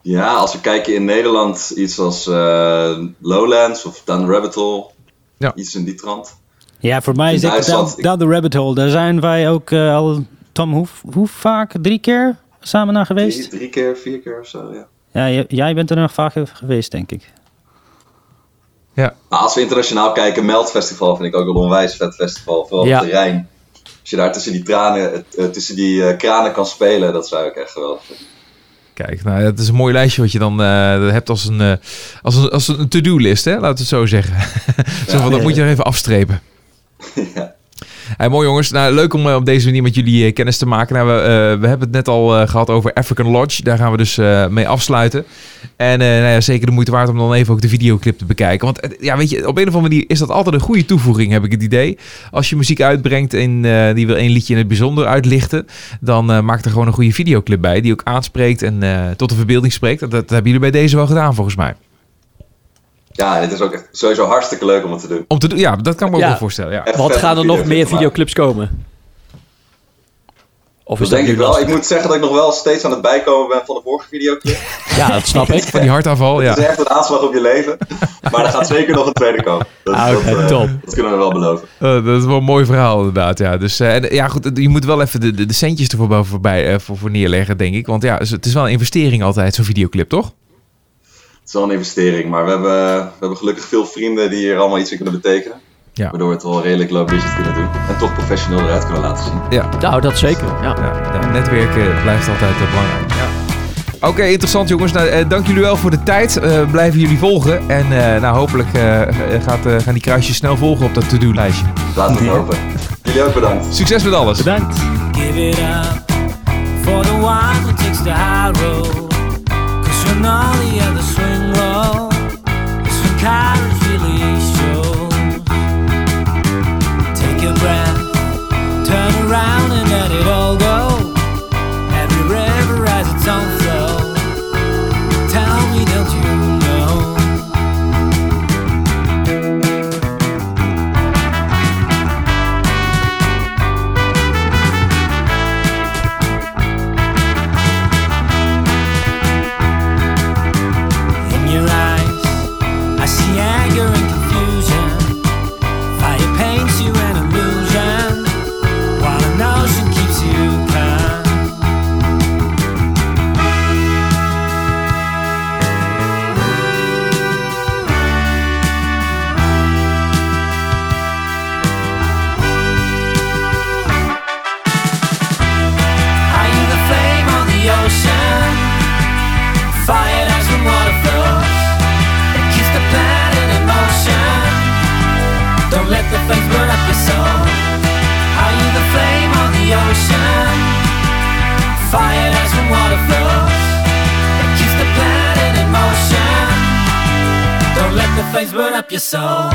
Ja, als we kijken in Nederland, iets als eh, Lowlands of Down the Rabbit Hole. Ja. Iets in die trant. Ja, voor mij is het down, down the rabbit hole. Daar zijn wij ook eh, al, Tom, hoe, hoe vaak? Drie keer samen naar geweest? Drie, drie keer, vier keer of zo, ja. Ja, jij bent er nog vaker geweest, denk ik. Maar als we internationaal kijken, Melt Festival vind ik ook wel een onwijs vet festival. Vooral Ja. op de Rijn. Als je daar tussen die, tranen, eh, tussen die eh, kranen kan spelen, dat zou ik echt geweldig vinden. Kijk, nou, het is een mooi lijstje wat je dan eh, hebt als een, eh, als een, als een to-do-list, hè? laten we het zo zeggen. zo van, dat moet je er even afstrepen. ja. Hey, mooi jongens, nou, leuk om eh, op deze manier met jullie eh, kennis te maken. Nou, we, eh, we hebben het net al eh, gehad over African Lodge. Daar gaan we dus mee afsluiten. En nou ja, zeker de moeite waard om dan even ook de videoclip te bekijken. Want ja, weet je, op een of andere manier is dat altijd een goede toevoeging, heb ik het idee. Als je muziek uitbrengt en die wil één liedje in het bijzonder uitlichten, dan maak er gewoon een goede videoclip bij. Die ook aanspreekt en tot de verbeelding spreekt. Dat hebben jullie bij deze wel gedaan, volgens mij. Ja, het is ook echt sowieso hartstikke leuk om het te doen. Om te doen, ja, dat kan ik me ook Ja. wel voorstellen. Ja. Echt Wat gaan er nog meer videoclips komen? Of Dat is dat denk ik wel. lastig? Ik moet zeggen dat ik nog wel steeds aan het bijkomen ben van de vorige videoclip. Ja, dat snap ik. Van die hartaanval, ja. Het is echt een aanslag op je leven. Maar er gaat zeker nog een tweede komen. Dat, Ah, dat, eh, top. dat kunnen we wel beloven. Eh, dat is wel een mooi verhaal inderdaad, ja. Dus eh, en, ja, goed, je moet wel even de, de, de centjes ervoor boven voorbij, eh, voor, voor neerleggen, denk ik. Want ja, het is wel een investering altijd, zo'n videoclip, toch? Het is wel een investering, maar we hebben, we hebben gelukkig veel vrienden die hier allemaal iets in kunnen betekenen. Ja. Waardoor we het wel redelijk low budget kunnen doen. En toch professioneel eruit kunnen laten zien. Ja, Nou, dat zeker. Ja. ja, ja, netwerken blijft altijd eh, belangrijk. Ja. Oké, interessant jongens. Nou, eh, dank jullie wel voor de tijd. Eh, blijven jullie volgen. En eh, nou, hopelijk eh, gaat, eh, gaan die kruisjes snel volgen op dat to-do-lijstje. Laten we het hopen. Jullie ook bedankt. Succes met alles. Bedankt. Give it up for the one who takes the high road. The swing low, it's when courage really shows. Take a breath, turn around and let it all so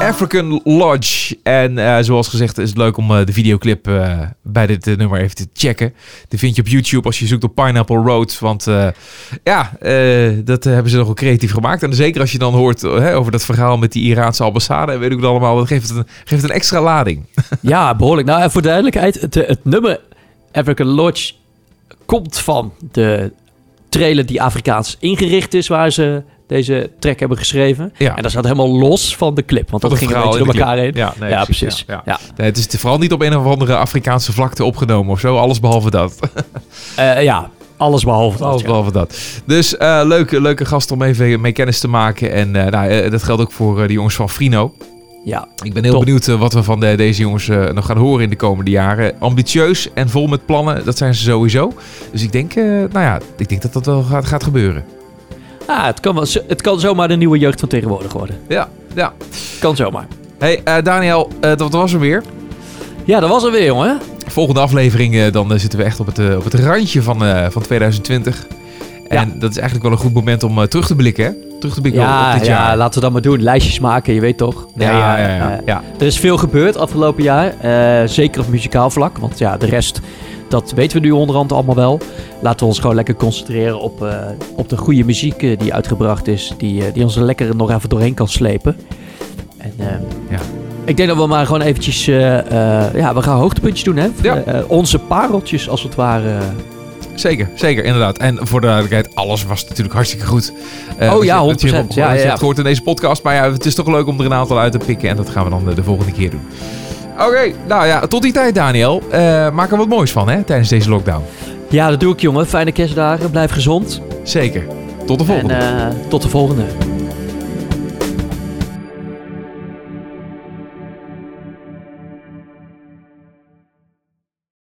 African Lodge. En eh, zoals gezegd is het leuk om eh, de videoclip eh, bij dit nummer even te checken. Die vind je op YouTube als je zoekt op Pineapple Road. Want eh, ja, eh, dat hebben ze nogal creatief gemaakt. En zeker als je dan hoort hè, over dat verhaal met die Iraanse ambassade. En weet ik het allemaal. Dat geeft het een, geeft het een extra lading. Ja, behoorlijk. Nou, en voor duidelijkheid, het, het nummer African Lodge komt van de trailer die Afrikaans ingericht is, waar ze deze track hebben geschreven. Ja. En dat staat helemaal los van de clip, want dat ging beetje door elkaar heen. Ja, nee, ja precies, ja, Ja. Nee, het is vooral niet op een of andere Afrikaanse vlakte opgenomen of zo. Alles behalve dat. Eh, ja, alles behalve dat. Alles behalve dat. Dus eh, leuke, leuke gast om even mee kennis te maken. En eh, nou, dat geldt ook voor de jongens van Frino. Ja, Ik ben heel Top. benieuwd wat we van de- deze jongens nog gaan horen in de komende jaren. Ambitieus en vol met plannen, dat zijn ze sowieso. Dus ik denk, nou ja, ik denk dat dat wel gaat, gaat gebeuren. Ah, het, kan wel, het kan zomaar de nieuwe jeugd van tegenwoordig worden. Ja, ja. Kan zomaar. Hey eh, Daniel, eh, dat was hem weer. Ja, dat was er weer, jongen. Volgende aflevering, eh, dan zitten we echt op het, op het randje van, van 2020. En dat is eigenlijk wel een goed moment om terug te blikken, hè? Terug te blikken Ja, op dit ja, jaar. laten we dat maar doen. Lijstjes maken, je weet toch? Ja, Nee, ja, ja, ja, ja. Er is veel gebeurd afgelopen jaar. zeker op muzikaal vlak. Want ja, de rest, dat weten we nu onderhand allemaal wel. Laten we ons gewoon lekker concentreren op, eh, op de goede muziek eh, die uitgebracht is. Die, eh, die ons er lekker nog even doorheen kan slepen. En Ja. ik denk dat we maar gewoon eventjes... ja, we gaan hoogtepuntjes doen, hè? Ja. Onze pareltjes, als het ware. Zeker, zeker, inderdaad. En voor de duidelijkheid, alles was natuurlijk hartstikke goed. Oh ja, je- wat je 100%. hebt- Ja, je ja. hebt gehoord in deze podcast. Maar ja, het is toch leuk om er een aantal uit te pikken. En dat gaan we dan de volgende keer doen. Oké, nou ja, tot die tijd Daniel. Eh, maak er wat moois van, hè, tijdens deze lockdown. Ja, dat doe ik, jongen. Fijne kerstdagen. Blijf gezond. Zeker. Tot de volgende. En eh, tot de volgende.